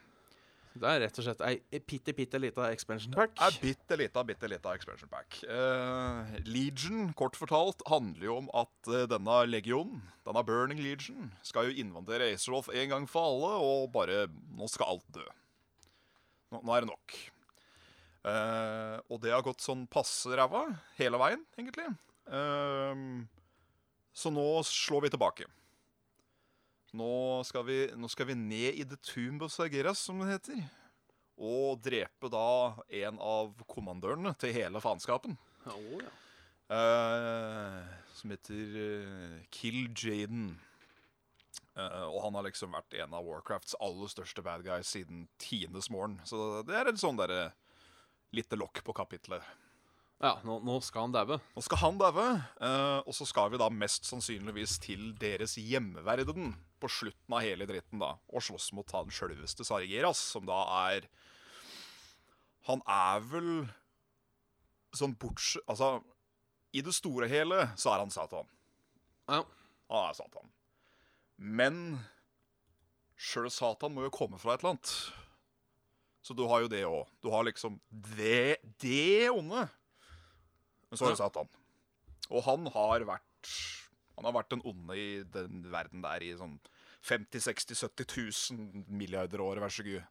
Det er rett og slett ei bitte, bitte lita expansion pack. Ei bitte lita, bitte lita expansion pack. Uh, Legion, kort fortalt, handler jo om at uh, denne legionen, denne Burning Legion, skal jo invadere Acerloth en gang for alle, og bare Nå skal alt dø. Nå, nå er det nok. Eh, og det har gått sånn passe ræva hele veien, egentlig. Uh, så nå slår vi tilbake. Nå skal vi, nå skal vi ned i The Tomb of Sargeras, som det heter og drepe da en av kommandørene til hele faenskapen. Ja. uh, som heter Kill Jaden. Uh, og han har liksom vært en av Warcrafts aller største bad guys siden tiendes morgen. Så det er en sånn derre lite lokk på kapitlet. ja nå, nå skal han daue. Nå skal han daue, eh, og så skal vi da mest sannsynligvis til deres hjemmeverden på slutten av hele dritten, da, og slåss mot han sjølveste Sargeras, som da er Han er vel sånn bortsett Altså, i det store og hele så er han Satan. Ja. Han er Satan. Men sjøl Satan må jo komme fra et eller annet. Så du har jo det òg. Du har liksom det, det onde. Men så har du Satan. Og han har vært Han har vært den onde i den verden der i sånn 50 60 70 000 milliarder år, vær så god.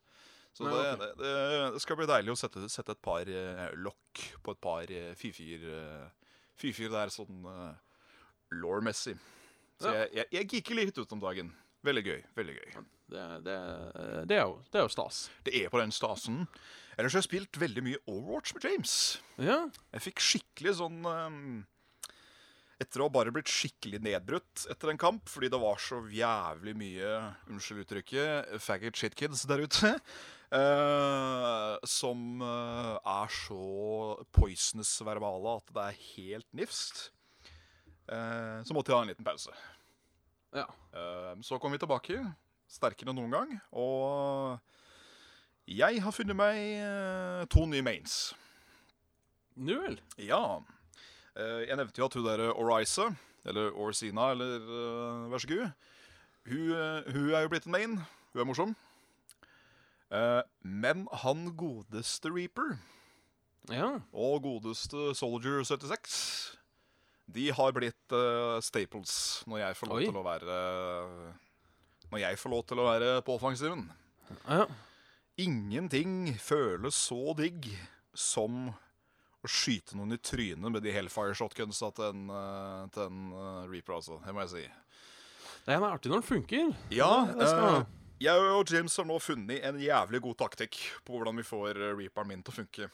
Så det, det, det, det skal bli deilig å sette, sette et par eh, lokk på et par uh, fyrfyr uh, Fyrfyr der sånn eh, law-messig. Så jeg, jeg, jeg litt ut om dagen. Veldig gøy. veldig gøy. Det, det, det, er jo, det er jo stas. Det er på den stasen. Ellers har jeg spilt veldig mye Overwatch med James. Ja. Jeg fikk skikkelig sånn um, Etter å ha bare blitt skikkelig nedbrutt etter en kamp fordi det var så jævlig mye unnskyld uttrykket, faggot shit kids der ute. Uh, som uh, er så poisonous verbale at det er helt nifst. Uh, så måtte jeg ha en liten pause. Ja. Eh, så kom vi tilbake, sterkere enn noen gang. Og jeg har funnet meg eh, to nye mains. Nå vel. Ja. Eh, jeg nevnte jo at hun der Orisa, eller Orsina, eller eh, vær så god, hun, eh, hun er jo blitt en main. Hun er morsom. Eh, men han godeste Reaper Ja. og godeste Soldier 76 De har blitt uh, staples når jeg får lov Oi. til å være Når jeg får lov til å være på offensiven. ja. Ingenting føles så digg som å skyte noen i trynet med de Hellfire shotgunsa til en, uh, til en uh, Reaper, altså. Det må jeg si. Det er artig når den funker. Ja, det eh, jeg og James har nå funnet en jævlig god taktikk på hvordan vi får eh, Reaperen min til å funke.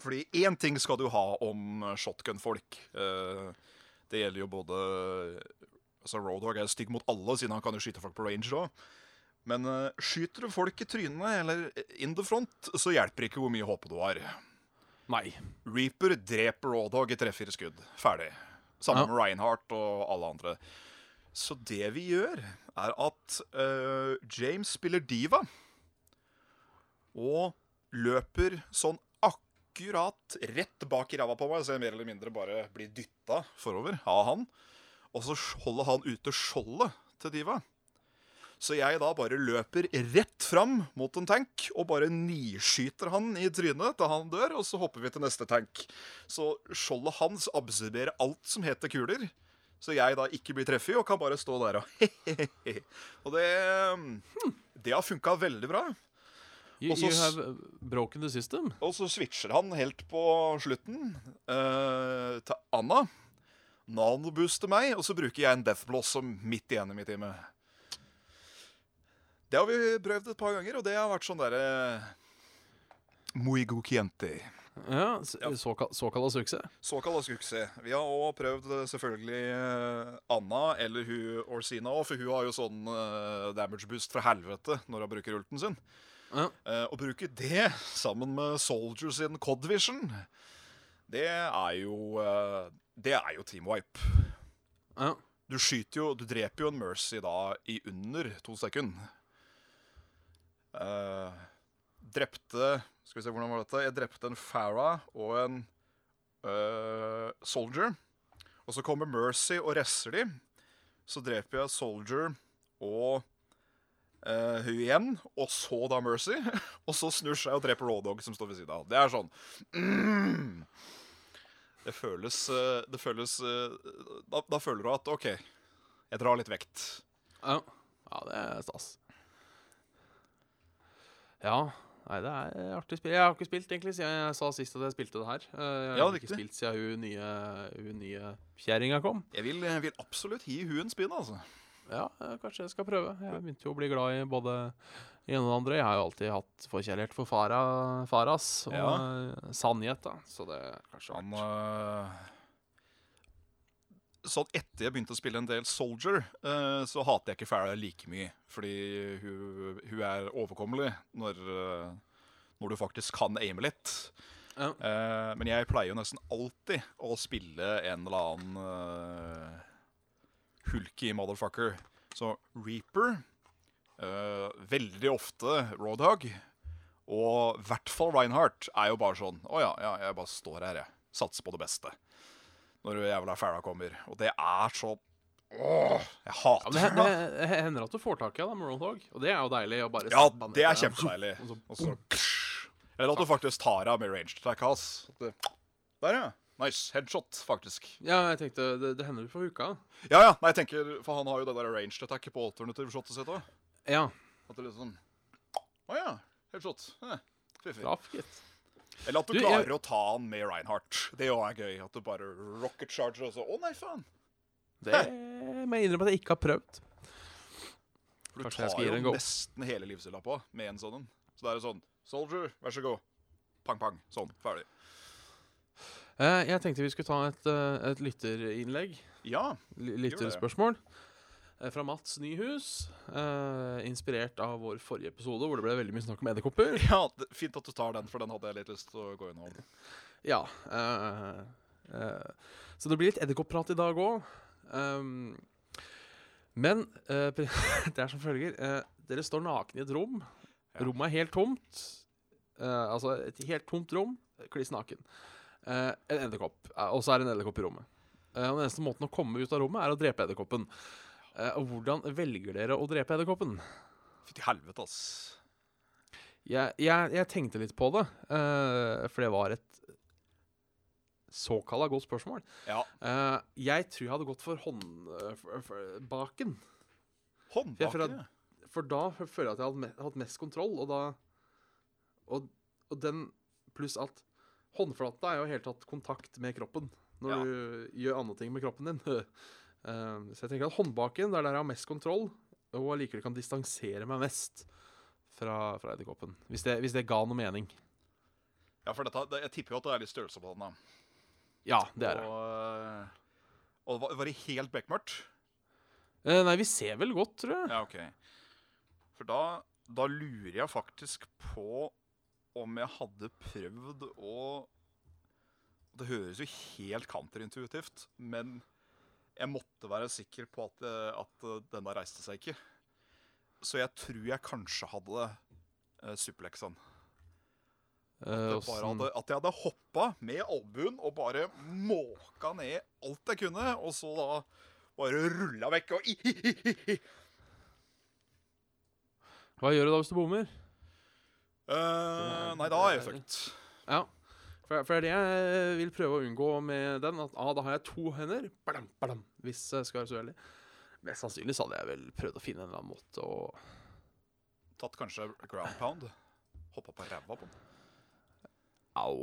Fordi én ting skal du ha om shotgun-folk. Eh, det gjelder jo både altså Roadhog er stygg mot alle, siden han kan jo skyte folk på range òg. Men eh, skyter du folk i trynet eller in the front, så hjelper ikke hvor mye håp du har. Nei. Reaper dreper Roadhog i tre-fire skudd. Ferdig. Sammen Ja. med Reinhardt og alle andre. Så det vi gjør, er at uh, James spiller diva. Og løper sånn akkurat rett bak i ræva på meg, så jeg mer eller mindre bare blir dytta forover av han. Og så holder han ute skjoldet til diva. Så jeg da bare løper rett fram mot en tank og bare niskyter han i trynet til han dør, og så hopper vi til neste tank. Så skjoldet hans absorberer alt som heter kuler. Så jeg da ikke blir treffet og kan bare stå der og Og det Det har funka veldig bra. You, you have broken the system. Og så switcher han helt på slutten uh, til Anna. Nanobooster meg, og så bruker jeg en Deathbloss som midt i enemy-teamet. Det har vi prøvd et par ganger, og det har vært sånn derre Muy god kienti Ja, s- Ja. Såkalt, såkalt suksess. Såkalla suksess. Vi har òg prøvd eh, selvfølgelig eh, Anna eller hun Orsina òg, for hun har jo sånn eh, damage boost fra helvete når hun bruker ulten sin. Ja. Uh, å bruke det sammen med Soldier sin Codvision, det er jo uh, Det er jo team wipe. Ja. Du skyter jo Du dreper jo en Mercy da i under to sekunder. Uh, drepte Skal vi se, hvordan var dette? Jeg drepte en Farah og en uh, Soldier. Og så kommer Mercy og resser de. Så dreper jeg Soldier og eh, hun igjen, og så da Mercy. Og så snur seg og dreper Rawdog som står ved siden av. Det er sånn mm. Det føles eh, Det føles eh, da, da føler du at OK, jeg drar litt vekt. Ja. ja, det er stas. Ja. Nei, det er artig spill. Jeg har ikke spilt egentlig siden jeg sa sist at jeg spilte det her. Jeg har Ja, ikke spilt siden hun nye, hun nye kjerringa kom. Jeg vil, jeg vil absolutt gi hun en spinn, altså. Ja, eh, kanskje jeg skal prøve. Jeg begynte jo å bli glad i både ene og det andre. Jeg har jo alltid hatt forkjærlighet for Fara, Faras og Ja. eh, Sanjet, da. Så det er kanskje Han øh, Sånn etter jeg begynte å spille en del Soldier, øh, så hater jeg ikke Farah like mye. Fordi hun, hun er overkommelig når, øh, når du faktisk kan aime litt. Ja. Uh, men jeg pleier jo nesten alltid å spille en eller annen hulky motherfucker. Så Reaper, uh, veldig ofte Roadhog, og i hvert fall Reinhardt er jo bare sånn Å ja, ja, jeg bare står her, jeg. Satser på det beste. Når jævla Farah kommer. Og det er så Åh, jeg hater ja, det, det, det hender at du får tak i henne med Roadhog, og det er jo deilig. Å bare Ja, det er kjempedeilig. og så- Og så Eller at du faktisk tar av med ranged attack hans. Der, ja. Nice. Headshot, faktisk. Ja, jeg tenkte det, det hender du får uka. Ja, ja. Nei, jeg tenker, For han har jo det der ranged attack på alternative shotet sitt òg. Ja, At det liksom Å ja. Headshot. Eh, Fiffig. traff, gitt. Eller at du Du, klarer jeg- å ta han med Reinhardt. Det òg er gøy. At du bare rocket charger og så Å nei, faen. Det må jeg innrømme at jeg ikke har prøvd. For du tar jo nesten hele på med en sånn en. Så det er sånn Soldier, vær så god. Pang, pang. Sånn. Ferdig. Eh, jeg tenkte vi skulle ta et, eh, et lytterinnlegg. Ja. Lytterspørsmål. eh, Fra Mats Nyhus. Uh, inspirert av vår forrige episode, hvor det ble veldig mye snakk om edderkopper. ja det, fint at du tar den, for den hadde jeg litt lyst til å gå innom. Ja. så det blir litt edderkopprat i dag òg. men eh, det er som følger. dere står nakne i et rom. Ja. Rommet er helt tomt. Altså et helt tomt rom. Kliss naken. Eh, en edderkopp. eh, og så er det en edderkopp i rommet. Eh, og Den eneste måten å komme ut av rommet er å drepe edderkoppen. Eh, og hvordan velger dere å drepe edderkoppen? Fytti helvete, ass. Jeg, jeg, jeg tenkte litt på det, eh, for det var et såkalla godt spørsmål. Ja. Eh, jeg tror jeg hadde gått for håndbaken. Håndbaken, ja. For da føler jeg at jeg hadde hatt mest kontroll, og da Og, og den pluss at håndflata er jo i hele tatt kontakt med kroppen når Ja. du gjør andre ting med kroppen din. Eh, så jeg tenker at håndbaken, det er der jeg har mest kontroll, og allikevel kan distansere meg mest fra, fra edderkoppen. Hvis, det- hvis det ga noe mening. Ja, for dette, jeg tipper jo at det er litt størrelse på den. da. Ja, det er det. Og, eh, og var, var det helt bekmørkt? Eh, nei, vi ser vel godt, tror jeg. Ja, ok. For da, da lurer jeg faktisk på om jeg hadde prøvd å Det høres jo helt counterintuitivt, men jeg måtte være sikker på at, eh, at eh, denne reiste seg ikke. Så jeg tror jeg kanskje hadde uh. Eh, At, jeg hadde, at jeg hadde hoppa med albuen og bare måka ned alt jeg kunne, og så da bare rulla vekk og Hva gjør du da hvis du bommer? Eh, Nei, da er jeg fucked. Ja. For, for det jeg vil prøve å unngå med den. At ah, da har jeg to hender, badam, badam, hvis jeg skal være så uheldig. Mest sannsynlig så hadde jeg vel prøvd å finne en eller annen måte å Tatt kanskje ground pound. Hoppa på ræva på den. Au.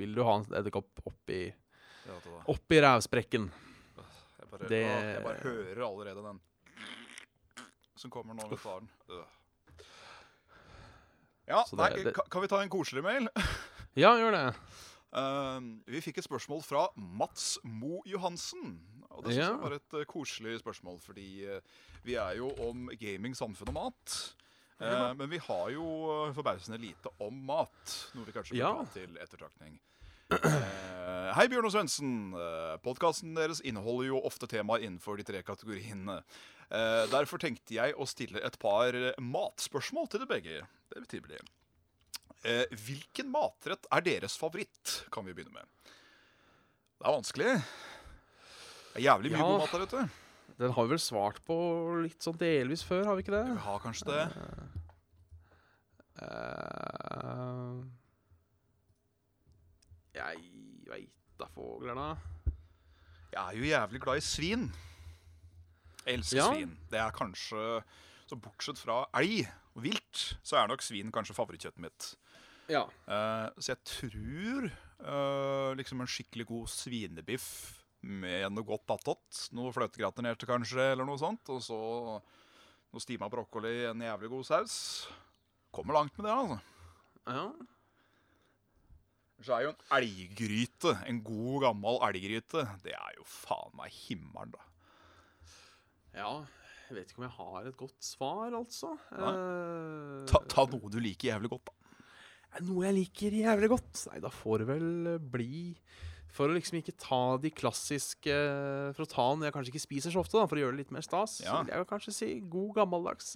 Vil du ha en edderkopp oppi, oppi rævsprekken? Jeg bare, Det- jeg bare hører allerede den som kommer nå. tar den. Øh. Ja, Så nei, det- det- kan vi ta en koselig mail? Ja, gjør det. Uh, vi fikk et spørsmål fra Mats Mo Johansen. Og det synes jeg var et uh, koselig spørsmål, fordi uh, vi er jo om gaming, samfunn og mat. Eh, Ja. Men vi har jo eh, forbausende lite om mat, noe vi kanskje Ja. ta til ettertraktning. Eh, hei, Bjørn og Svendsen. Podkasten deres inneholder jo ofte temaer innenfor de tre kategoriene. Eh, derfor tenkte jeg å stille et par matspørsmål til dere begge. Det betyr det. Eh, hvilken matrett er deres favoritt, kan vi begynne med. Det er vanskelig. Det er jævlig mye Ja. god mat der ute. Den har vi vel svart på litt sånn delvis før, har vi ikke det? Vi har kanskje det. Eh, jeg veit da fogler, da. Jeg er jo jævlig glad i svin. Jeg elsker Ja. svin. Det er kanskje Så bortsett fra elg og vilt, så er nok svin kanskje favorittkjøttet mitt. Ja. Uh, så jeg tror uh, liksom en skikkelig god svinebiff med noe godt attåt. Noe fløtegratinerte kanskje, eller noe sånt. Og så noe stima brokkoli i en jævlig god saus. Kommer langt med det, altså. ja. Så er jo en elggryte, en god gammel elggryte, det er jo faen meg himmelen, da. Ja, jeg vet ikke om jeg har et godt svar, altså. Eh, Ta, ta noe du liker jævlig godt, da. Noe jeg liker jævlig godt? Nei, da får det vel bli For å liksom ikke ta de klassiske For å ta den jeg kanskje ikke spiser så ofte, da, for å gjøre det litt mer stas, Ja. vil jeg kanskje si god gammeldags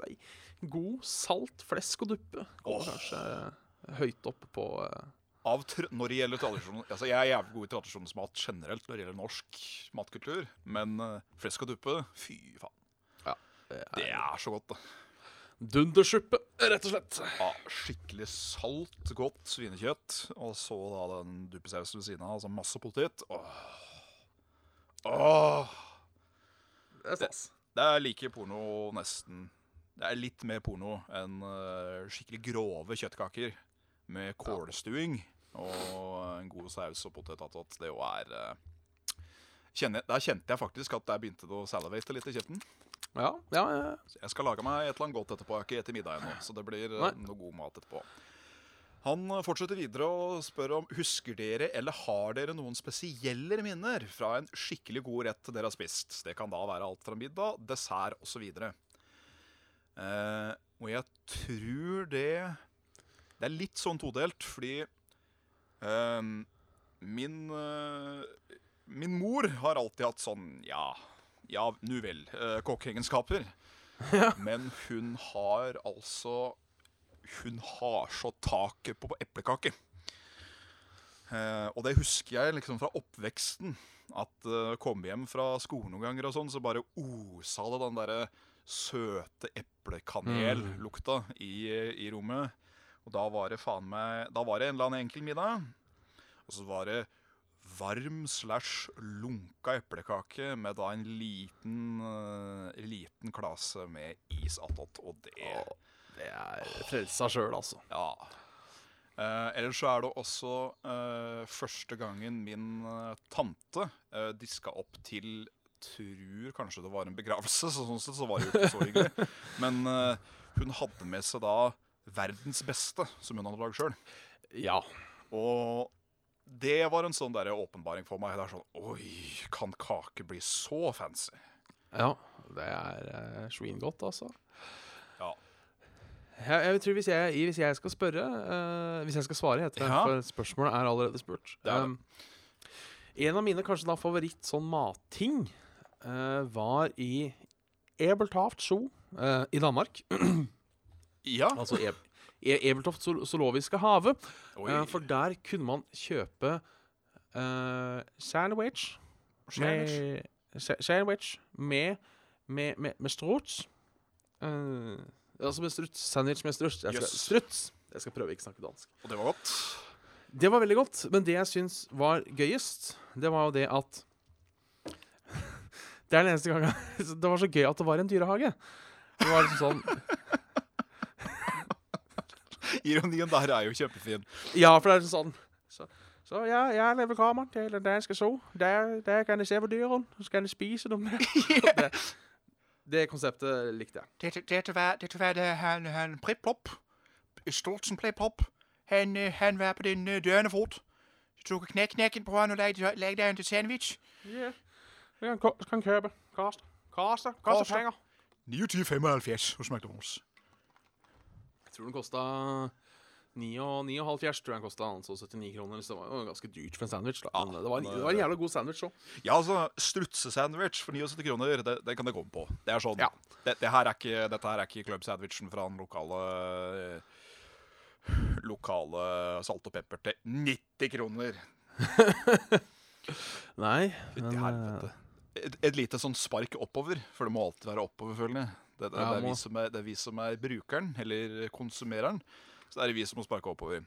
god salt flesk og duppe. Kommer oh. kanskje høyt opp på eh, når det gjelder tradisjon Altså, Jeg er jævlig god i tradisjonsmat generelt når det gjelder norsk matkultur, men uh, flesk og duppe, fy faen. det Det er så godt, da. Dundersuppe, rett og slett. Ja, skikkelig salt, godt svinekjøtt, og så da den duppesausen ved siden av, altså masse potet. Åh. Åh. Det er stas. Det er like porno nesten Det er litt mer porno enn eh, skikkelig grove kjøttkaker med kålstuing og en god saus og potetattot. Det jo er kjenne, Der kjente jeg faktisk at jeg begynte å salivate litt i kjeften. Ja, ja, ja. Jeg skal lage meg et eller annet godt etterpå. Jeg har ikke spist middag ennå, så det blir eh, Nei. noe god mat etterpå. Han eh, fortsetter videre og spør om husker dere eller har dere noen spesielle minner fra en skikkelig god rett dere har spist. Det kan da være alt fra middag, dessert osv. Eh, og jeg tror det Det er litt sånn todelt, fordi eh, min eh, Min mor har alltid hatt sånn Ja, ja, nu vel. Eh, kokkeegenskaper. Men hun har altså Hun har så taket på eplekake. Eh, og det husker jeg liksom fra oppveksten. At uh, kom hjem fra skolen noen ganger, og sånn, så bare osa det den derre søte eplekanellukta i, i rommet. Og da var det faen meg Da var det en eller annen enkel middag. Og så var det varm slash lunka eplekake med da en liten uh, liten klase med is attåt. Og det Det er frelsa sjøl, altså. Ja. Uh, ellers så er det også uh, første gangen min tante diska opp til Tror kanskje det var en begravelse, så sånn sett så var det jo ikke så hyggelig. Men hun hadde med seg da verdens beste, som hun hadde lagd sjøl. Ja. Og det var en sånn der åpenbaring for meg. Det er sånn Oi, kan kake bli så fancy? Ja, det er eh, svingodt, altså. Ja. Jeg, jeg tror hvis jeg, hvis jeg skal spørre eh, Hvis jeg skal svare, heter det. Ja. For spørsmålet er allerede spurt. Det er det. Um, en av mine kanskje da favoritt sånn matting eh, var i Ebeltaft Zoo eh, i Danmark. Ja. altså e e Ebeltoft Zool- zoologiske hage. Eh, for der kunne man kjøpe uh, sandwich Sandwich. med, sandwich med, med, med, med struts. Uh, altså med struts. Sandwich med struts. Jeg skal, yes. struts. Jeg skal prøve ikke snakke dansk. Og det var godt. Det var veldig godt, men det jeg syns var gøyest, det var jo det at Det er den eneste gangen Det var så gøy at det var en dyrehage. Det var liksom sånn Ironien der er jo kjempefin. Ja, for det er sånn Så, så ja, jeg lever velkommen til den danske zoo. Der, der kan jeg se på dyrene, så kan jeg spise dem. det, det konseptet likte jeg. Det dette, var, dette var han, han Prip-Plop, Stortsen Prip-Plop, han, øh, han var på den dørende fot. Du tok knæk knekken på han og lagde, lagde han til sandwich. Ja, det kan, han kan kjøpe. Koster. Koster. Koster. Koster penger. 29,75 hos McDonald's. Tror den kosta 9,5 tror jeg den kosta. Altså 79 kroner. Så det var jo ganske dyrt for en sandwich. da. Men det, var, en- det var en jævla god sandwich òg. Ja, altså, strutsesandwich for 79 kroner, det, det kan det komme på. Det er sånn, Ja. det, det her er ikke, dette her er ikke club-sandwichen fra den lokale eh, Lokale salt og pepper til 90 kroner. Nei, Fytti men helvete. Et, et lite sånn spark oppover, for det må alltid være oppover, føler jeg. Det, det, Ja, det, er er, det er vi som er brukeren, eller konsumereren. Så det er vi som må sparke oppover.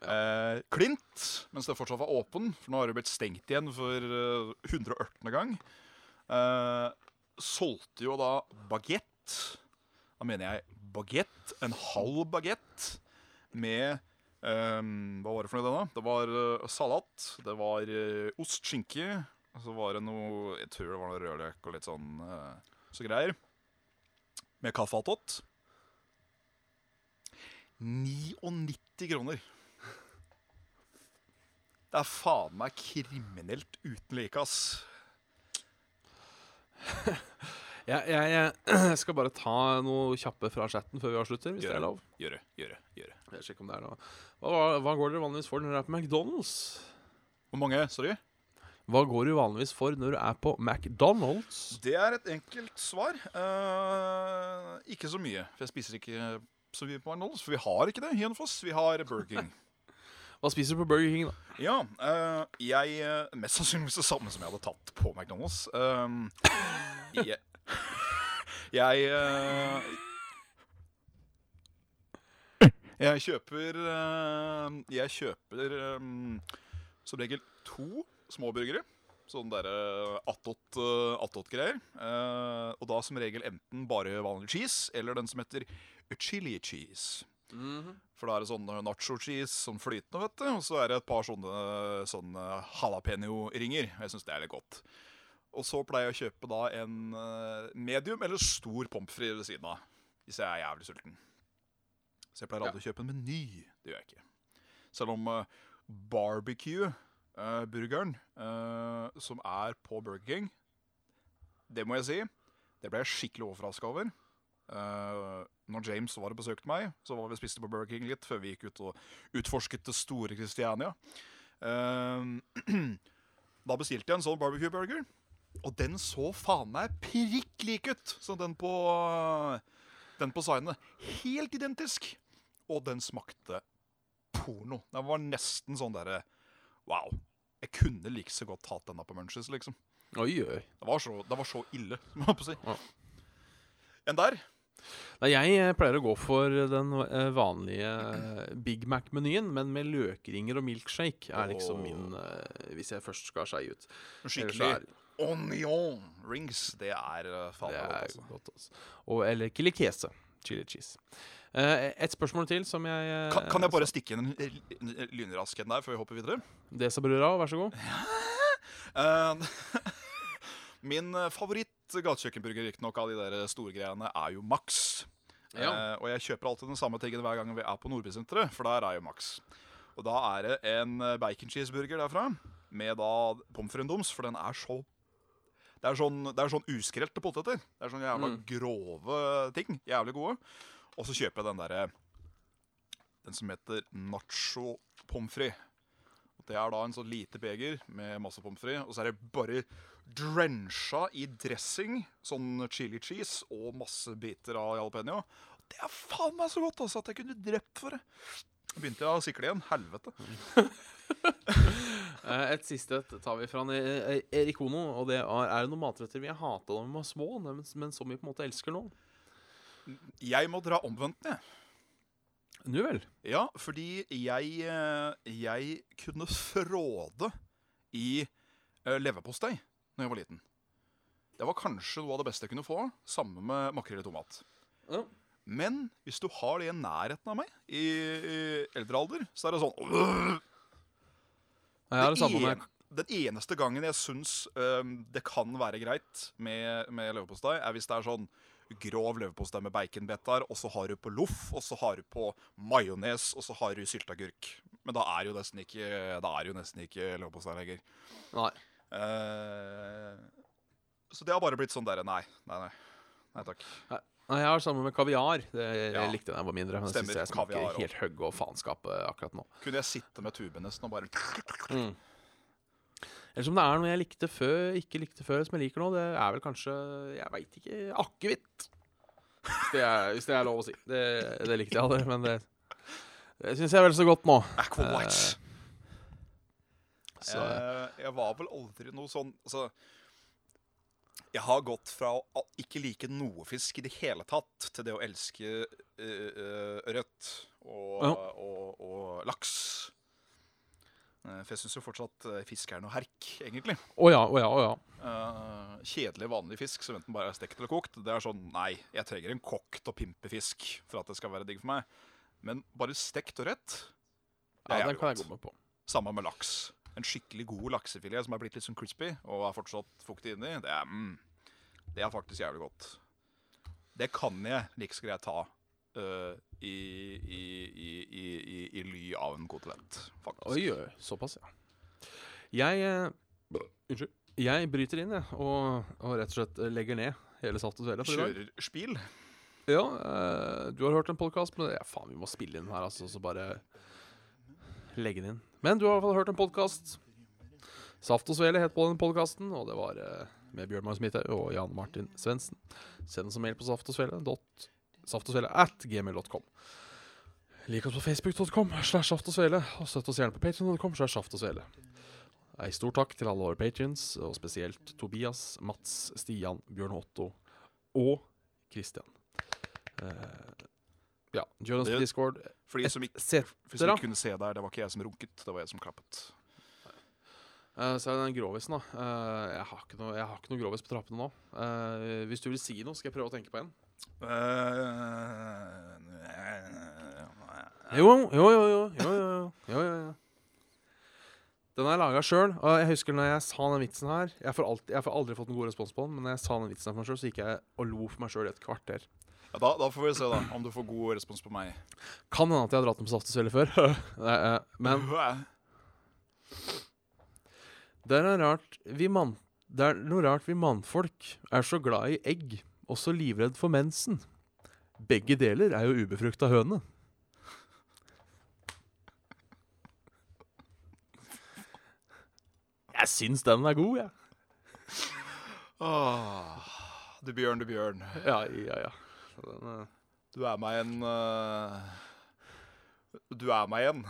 Eh, Klint, mens det fortsatt var åpen, for nå har det blitt stengt igjen for eh, 118. gang, eh, solgte jo da bagett. Da mener jeg bagett, en halv bagett, med Um, Hva var det for noe, da? Det var uh, salat, det var uh, ost, skinke, og så var det noe Jeg tror det var noe rødløk og litt sånn uh, så greier. Med kaffe attåt. 99 kroner. Det er faen meg kriminelt uten like, ass. jeg, jeg, jeg skal bare ta noe kjappe fra chatten før vi avslutter, hvis det er lov. Gjøre, gjøre, gjøre. Jeg sjekker om det er noe. Hva, hva går dere vanligvis for når dere er på McDonald's? Hvor mange? Sorry? Hva går du vanligvis for når du er på McDonald's? Det er et enkelt svar. Uh, ikke så mye. For jeg spiser ikke så mye på McDonald's. For vi har ikke det i Hønefoss. Vi har Burger King. Hva spiser du på Burger King, da? Ja, uh, jeg eh, Mest sannsynligvis det samme som jeg hadde tatt på McDonald's. Um, jeg Jeg uh, Jeg kjøper Jeg kjøper som regel to små burgere. Sånn derre eh, attåt-greier. Eh, og da som regel enten bare vanlig cheese, eller den som heter chili cheese. For da er det sånn nacho cheese, sånn flytende, vet du. Og så er det et par sånne, sånne jalapeño-ringer. Jeg syns det er litt godt. Og så pleier jeg å kjøpe da en eh, medium eller stor pommes frites ved siden av. Hvis jeg er jævlig sulten. Så jeg pleier aldri å kjøpe en meny. Det gjør jeg ikke. Selv om eh, barbecue-burgeren uh, som er på Burger King, det må jeg si, det ble jeg skikkelig overraska over. Uh, når James var og besøkte meg, så var vi spiste på Burger King litt før vi gikk ut og utforsket det store Kristiania. Uh, da bestilte jeg en sånn barbecue-burger, og den så faen meg prikk lik ut som den på, den på signet. Helt identisk. Og den smakte porno. Den var nesten sånn derre Wow. Jeg kunne like så godt hatt denne på Munchies, liksom. Oi, oi. Det var så, det var så ille, må jeg på si. Ja. Enn der? Nei, jeg eh, pleier å gå for den eh, vanlige eh, Big Mac-menyen, men med løkringer og milkshake er liksom min Hvis jeg først skal skeie ut. Skikkelig onion rings. Det er faen meg altså. godt, altså. Og, eller kilikese. Chili cheese. Eh, et spørsmål til som jeg eh, Kan, kan jeg bare stikke inn en lynrask en der før vi hopper videre? Det Desa-brura, vær så god. Eh, min favoritt gatekjøkkenburger riktignok av de der store greiene er jo Max. Ja. Og jeg kjøper alltid den samme tingen hver gang vi er på Nordbysenteret, for der er jo Max. Og da er det en bacon cheeseburger derfra med da pommes frites for den er så det er sånn, det er sånn uskrelte poteter. Det er sånn jævla Mm. grove ting. Jævlig gode. Og så kjøper jeg den derre Den som heter nacho pommes frites. Det er da en sånn lite beger med masse pommes frites. Og så er det bare drencha i dressing, sånn chili cheese og masse biter av jalapeño. Det er faen meg så godt altså, at jeg kunne drept for det. Begynte jeg å sikle igjen. Helvete. Eh, et siste tar vi fra eh, Erik Ono. Og det er, er noen matretter vi har hata da vi var små, men som vi på en måte elsker nå? Jeg må dra omvendt ned. Nå vel. Ja, fordi jeg, eh, jeg kunne fråde i eh, leverpostei når jeg var liten. Det var kanskje noe av det beste jeg kunne få, sammen med makrell i tomat. Ja. Men hvis du har det i nærheten av meg i, i eldre alder, så er det sånn! Jeg har det samme med en, Den eneste gangen jeg syns øhm, det kan være greit med, med leverpostei, er hvis det er sånn grov leverpostei med baconbetaer, og så har du på loff, og så har du på majones, og så har du sylteagurk. Men da er jo nesten ikke, da er jo nesten ikke leverpostei lenger. Nei. Uh, så det har bare blitt sånn derre nei, nei, nei. Nei takk. Nei, Jeg har sammen med kaviar. Det Ja. jeg likte den jeg var mindre. Men Stemmer, jeg smaker kaviar helt høgg og faenskap eh, akkurat nå. Kunne jeg sitte med tuben nesten og bare Mm. Eller som det er noe jeg likte før, ikke likte før, som jeg liker nå, det er vel kanskje Jeg veit ikke Akevitt. Hvis, det er- er lov å si. Det, det likte jeg aldri, men det, det syns jeg vel så godt nå. Aqualites. Så, Eh, jeg var vel aldri noe sånn Altså Jeg har gått fra å ikke like noe fisk i det hele tatt, til det å elske uh, uh, ørret og, Ja. og, og laks. Eh, for jeg syns jo fortsatt eh, fisk er noe herk, egentlig. Oh ja, oh ja, oh ja. Uh, kjedelig, vanlig fisk som enten bare er stekt eller kokt. Det er sånn Nei, jeg trenger en kokt og pimpefisk for at det skal være digg for meg. Men bare stekt og rett, det er ja den jævlig kan jeg godt. gå med på. Samme med laks. En skikkelig god laksefilet som er blitt litt sånn crispy og er fortsatt fuktig inni. Det er, mm, det er faktisk jævlig godt. Det kan jeg like så greit ta øh, i, i, i, i, i, i ly av en kotelett, faktisk. Oi, såpass, ja. Jeg uh, Unnskyld. Jeg bryter inn, jeg, og, og rett og slett eh, legger ned hele Saft og Svele. Kjører spil. Ja, Uh, du har hørt en podkast, men ja, faen, vi må spille inn her, altså, så bare legge den inn. Men du har i hvert fall hørt en podkast. Saft og Svele het på den podkasten, og det var uh, med Bjørn Magnus Midthaug og Jan Martin Svendsen. Send oss en mail på saft og svele dot saft og svele at gmail.com. Lik oss på facebook.com slash saft og svele, og støtt oss gjerne på patreon.com slash saft og svele. Ei stor takk til alle våre patrions, og spesielt Tobias, Mats, Stian, Bjørn Otto og Christian. Eh, ja, join oss på Discord. For de som ikke, for som ikke kunne se der, det var ikke jeg som runket, det var jeg som klappet. Uh, så er det den grovisen, da. Uh, jeg, har ikke noe, jeg har ikke noe grovis på trappene nå. Uh, hvis du vil si noe, skal jeg prøve å tenke på en. Eh, Jo, jo, jo. jo, jo, jo, jo. Den har jeg laga sjøl. Og jeg husker når jeg sa den vitsen her Jeg får, alltid, jeg får aldri fått en god respons på den, men når jeg sa den vitsen her for meg sjøl, så gikk jeg og lo for meg sjøl i et kvarter. Ja, da, da får vi se, da, om du får god respons på meg. Kan hende at jeg har dratt den på Saftes veldig før. Eh, Men det er, rart vi mann, det er noe rart vi mannfolk er så glad i egg, og så livredd for mensen. Begge deler er jo ubefrukta høne. Jeg syns den er god, jeg. Åh, du bjørn, du bjørn. Ja, ja, ja. Den, uh... Du er meg en uh... Du er meg en,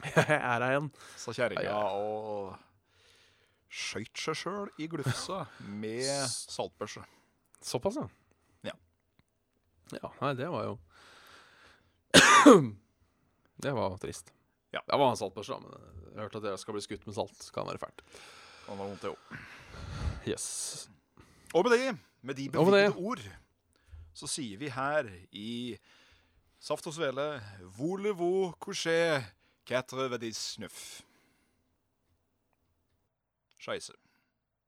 jeg er ei igjen. sa kjerringa Ja, ja. og skøyt seg sjøl i glufsa med saltbørse. Såpass, ja. Ja. Ja, nei, det var jo Det var trist. Ja. Det var en saltbørse, da, men jeg hørte at jeg skal bli skutt med salt. Kan være fælt. Kan være vondt, jo. Yes. Og med det, med de bevingede ord, så sier vi her i Saft og Svele Voulez-vous coucher quatre vedis snuff? Scheisse.